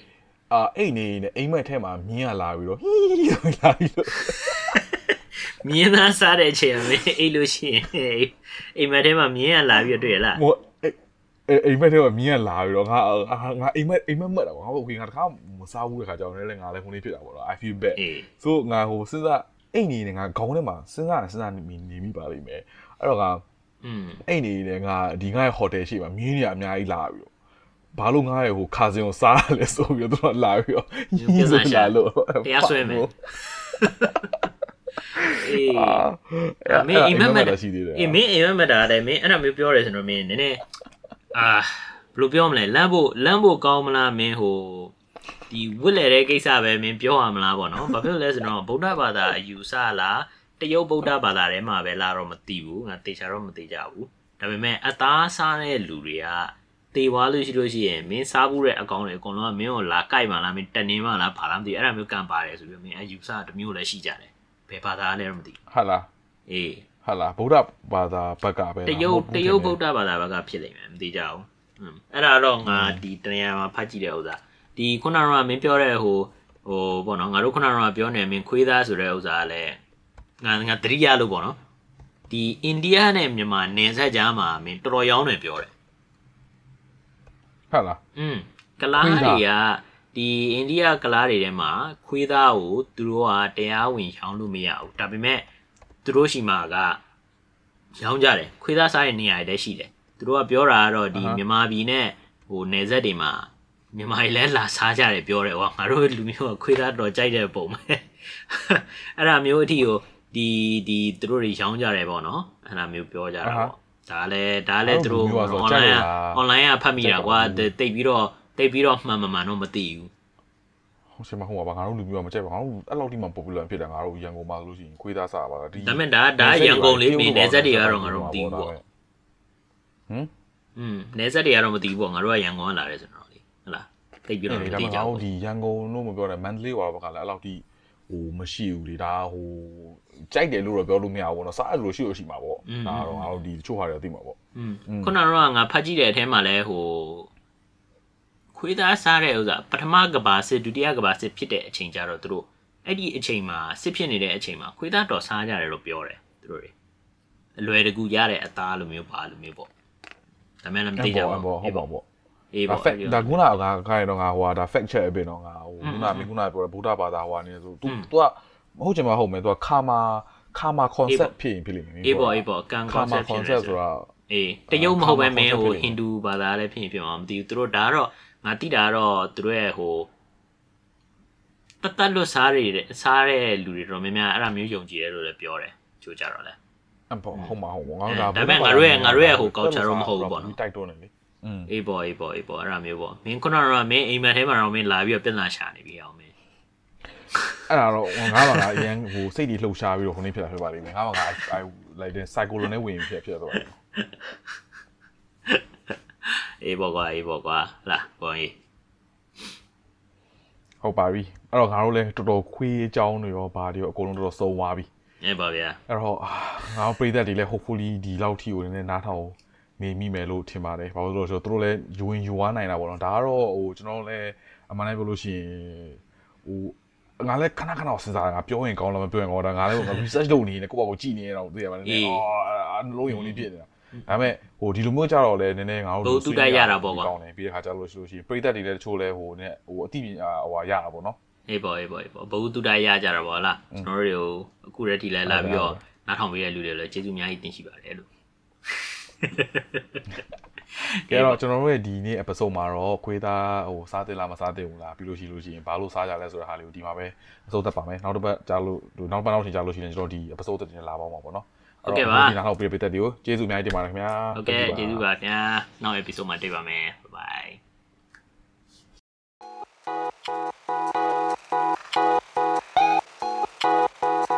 အာအိတ်နေနေအိမ်မက်ထဲမှာမြင်းကလာပြီးတော့ဟီးလို့လာပြီးတော့မြင်းသားစားတဲ့အချိန်မှာအေးလို့ရှိရင်အိမ်မက်ထဲမှာမြင်းရလာပြီးတွေ့ရလားဟိုအိအိမ်မက်ထဲမှာမြင်းကလာပြီးတော့ငါငါအိမ်မက်အိမ်မက်မှတ်တာပေါ့ငါဟုတ်ကဲ့ငါတခါမစားဘူးတဲ့ခါကျတော့လည်းငါလည်းခုနေဖြစ်တာပေါ့နော် I feel bad အေးဆိုငါဟိုစဉ်းစား အိတ်နေနေငါခေါင်းထဲမှာစဉ်းစားနေစဉ်းစားနေနေမိပါလိမ့်မယ်အဲ့တော့ငါอืมအိတ်နေနေငါဒီငါရဲ့ဟိုတယ်ရှိမှာမြင်းနေအများကြီးလာပြီးတော့ဘာလို့ငါရဲ့ဟိုခါစင်ကိုစားရလဲဆိုပြီးတော့သူကလာပြီးတော့ညင်းစလာလို့တရားဆွဲမယ်အေးအာမင်းအိမ်မက်မက်ရှိသေးတယ်အေးမင်းအိမ်မက်မက်တာတဲ့မင်းအဲ့ဒါမျိုးပြောတယ်ဆိုတော့မင်းနည်းနည်းအာဘယ်လိုပြောမလဲလမ်းဖို့လမ်းဖို့ကောင်းမလားမင်းဟို ဒီဝစ်လေတဲ့ကိစ္စပဲမင်းပြောရမလားပေါ့နော်ဘာဖြစ်လို့လဲဆိုတော့ဗုဒ္ဓဘာသာအယူဆလားတရုတ်ဗုဒ္ဓဘာသာထဲမှာပဲလာတော့မသိဘူးငါတေချာတော့မသိကြဘူးဒါပေမဲ့အသားစားတဲ့လူတွေကတေသွားလို့ရှိလို့ရှိရင်မင်းစားဘူးတဲ့အကောင်တွေအကုန်လုံးကမင်းကိုလာကြိုက်ပါလားမင်းတနေမလားဘာလားမသိဘူးအဲ့ဒါမျိုးကံပါတယ်ဆိုပြီးမင်းအယူဆတစ်မျိုးလည်းရှိကြတယ်ဘယ်ဘာသာလဲတော့မသိဘူးဟာလားအေးဟာလားဗုဒ္ဓဘာသာဘက်ကပဲတရုတ်တရုတ်ဗုဒ္ဓဘာသာဘက်ကဖြစ်လိမ့်မယ်မသိကြဘူး။อืมအဲ့ဒါတော့ငါဒီတနေရာမှာဖတ်ကြည့်တဲ့ဥစ္စာ ဒီခုနကမင်းပြောတဲ့ဟိုဟိုပေါ့နော်ငါတို့ခုနကပြောနေမင်းခွေးသားဆိုတဲ့ဥစ္စာကလည်းငါငါတတိယလို့ပေါ့နော်ဒီအိန္ဒိယနဲ့မြန်မာနယ်စပ်ကြားမှာမင်းတော်တော်ရောင်းတယ်ပြောတယ်ဟာလား။อืมကလားခွေးသားတွေကဒီအိန္ဒိယကလားတွေထဲမှာခွေးသားကိုသူတို့ကတရားဝင်ရောင်းလို့မရဘူးဒါပေမဲ့သူတို့ရှိမှာကရောင်းကြတယ်ခွေးသားစားတဲ့နေရာတွေလည်းရှိတယ်သူတို့ကပြောတာကတော့ဒီအဟမ်းမြန်မာပြည်နဲ့ဟိုနယ်စပ်တွေမှာ မြန်မာတွေလည်းလာစားကြတယ်ပြောတယ်ဟောငါတို့လူမျိုးကခွေးသားတော်ကြိုက်တဲ့ပုံပဲအဲ့ဒါမျိုးအထိကိုဒီဒီသူတို့တွေရောင်းကြတယ်ပေါ့နော်အဲ့ဒါမျိုးပြောကြတာပေါ့ဒါလည်းဒါလည်းသူတို့ online က online ကဖတ်မိတာကွာတိတ်ပြီးတော့တိတ်ပြီးတော့မှန်မှန်မှန်တော့မသိဘူးဟိုရှင်မဟိုပါငါတို့လူမျိုးမကြိုက်ပါငါတို့အဲ့လောက်ထိမှ popular ဖြစ်တယ်ငါတို့ရန်ကုန်မှာလို့ရှိရင်ခွေးသားစားပါလားဒီဒါပေမဲ့ဒါဒါရန်ကုန်လေးမင်းနေဆက်တွေကတော့ငါတို့မသိဘူးပေါ့ဟမ်อืมနေဆက်တွေကတော့မသိဘူးပေါ့ငါတို့ကရန်ကုန်ကလာတယ်ဆိုတော့လေဟု တ်လားတိတ်ပြီးတော့မဒါသိပေမဲ့ကြငါဘူးတို့ဒီရန်ကုန်လို့မပြောနဲ့မန္တလေးဟောဘက်ကလည်းအဲ့လောက်ထိဟိုမရှိဘူးလေဒါဟိုကြိုက်တယ်လို့တော့ပြောလို့မရဘူးပေါ့နော်စားရလို့ရှိလို့ရှိမှာပေါ့ဒါတော့ငါတို့ဒီတချို့ဟာတွေသိမှာပေါ့อืมခုနကတော့ငါဖတ်ကြည့်တဲ့အထဲမှာလဲဟိုခွေးသားစားတဲ့ဥစ္စာပထမကဘာစစ်ဒုတိယကဘာစစ်ဖြစ်တဲ့အချိန်ကျတော့သူတို့အဲ့ဒီအချိန်မှာစစ်ဖြစ်နေတဲ့အချိန်မှာခွေးသားတော်စားကြတယ်လို့ပြောတယ်သူတို့တွေအလွယ်တကူရတဲ့အသားလိုမျိုးပါလိုမျိုးပေါ့ဒါမဲ့လည်းမသိကြဘူးပေါ့ဟုတ်ပါပေါ့ အေး ဒါ ပေါ့ fact ဒါကုနာကခိုင်းတော့ငါဟိုဟာဒါ fact check အပြင်တော့ငါဟိုကုနာမင်းကုနာပြောတဲ့ဗုဒ္ဓဘာသာဟိုကနေဆို तू तू ကမဟုတ်ချင်မဟုတ်မယ် तू ကခါမာခါမာ concept ဖြစ်ရင်ဖြစ်လိမ့်မယ် အေးပေါ့အေးပေါ့ကန် ခါမာ concept ဖြစ်နေ concept ဆိုတာ အေးတရုတ်မဟုတ်ပဲမင်းဟို concept ဟိန္ဒူဘာသာလည်းဖြစ်ရင်ဖြစ်မှာမသိဘူးသူတို့ဒါကတော့ငါတိတာကတော့သူတို့ရဲ့ဟိုတတ်တတ်လွတ်စားရတဲ့စားတဲ့လူတွေတော့များများအဲ့ဒါမျိုးယုံကြည်တယ်လို့လည်းပြောတယ်ကြိုးကြတော့လဲ အပေါ့ဟုတ်မှာဟုတ်ငါတို့ဒါ ဒါပေမဲ့ငါတို့ရဲ့ငါတို့ရဲ့ဟို culture တော့မဟုတ်ဘူးပေါ့နော် တိုက်တွန်းနေလေอืม အေးပေါ့အေးပေါ့အေးပေါ့အဲ့ဒါမျိုးပေါ့မင်းခုနကတော့မင်းအိမ်မက်ထဲမှာတော့မင်းလာပြီးတော့ပြန်လာရှာနေပြီအောင်မင်းအဲ့ဒါတော့ငါးပါကအရင်ဟိုစိတ်တွေလှုပ်ရှားပြီးတော့ခုနေဖြစ်တာဖြစ်ပါလိမ့်မယ်ငါးပါက I like the cycle နဲ့ဝင်ဖြစ်ဖြစ်တော့အေးပေါ့ကွာအေးပေါ့ကွာလာပေါ့အေးဟုတ်ပါပြီအဲ့တော့ငါတို့လည်းတော်တော်ခွေးအကြောင်းတွေရောဘာတွေရောအကုန်လုံးတော်တော်စုံသွားပြီအေးပါဗျာအဲ့တော့အာငါတို့ပြည်သက်တွေလည်း hopefully ဒီလောက်ထိကိုလည်းနားထောင် နေမိမယ်လို့ထင်ပါတယ်ဘာလို့လဲဆိုတော့သူတို့လည်းယူဝင်ယူဝနိုင်တာပေါ့နော်ဒါကတော့ဟိုကျွန်တော်တို့လည်းအမှန်တမ်းပြောလို့ရှိရင်ဟိုငါလည်းခဏခဏစဉ်းစားတာငါပြောရင်ကောင်းလားမပြောရင်ကောင်းလားငါလည်း research လုပ်နေနေကိုယ့်ဘာကိုကြည့်နေတော့သိရပါလိမ့်မယ်အော်အလုံးယုံလေးဖြစ်နေတာဒါပေမဲ့ဟိုဒီလိုမျိုးကြတော့လည်းနည်းနည်းငါတို့ဘုသူတိုက်ရတာပေါ့ကွာကောင်းတယ်ပြီးတဲ့ခါကျလို့ရှိလို့ရှိရင်ပြည်သက်တွေလည်းတချို့လည်းဟိုနဲ့ဟိုအတိပညာဟိုရတာပေါ့နော်အေးပေါ့အေးပေါ့အေးပေါ့ဘဝတုတရကြတာပေါ့လားကျွန်တော်တို့တွေကိုအခုရက်ထိလဲလာပြီးတော့နားထောင်ပေးတဲ့လူတွေလည်းကျေးဇူးအများကြီးတင်ရှိပါတယ်လို့ ကဲတော့ကျွန်တော်တို့ရဲ့ဒီနေ့ episode မှာတော့ခွေးသားဟိုစားတင်လားမစားတင်ဘူးလားပြီးလို့ရှိလို့ရှိရင်ဘာလို့စားကြလဲဆိုတဲ့ဟာလေးကိုဒီမှာပဲအဆုံးသက်ပါမယ်နောက်တစ်ပတ်ကြာလို့နောက်တစ်ပတ်နောက်ထင်ကြာလို့ရှိရင်ကျွန်တော်ဒီ episode တင်လာပါမှာပေါ့နော်ဟုတ်ကဲ့ပါဒီနောက်ပြပေးတဲ့ဒီကိုကျေးဇူးအများကြီးတင်ပါတယ်ခင်ဗျာဟုတ်ကဲ့ကျေးဇူးပါခင်ဗျာနောက် episode မှာတွေ့ပါမယ် bye bye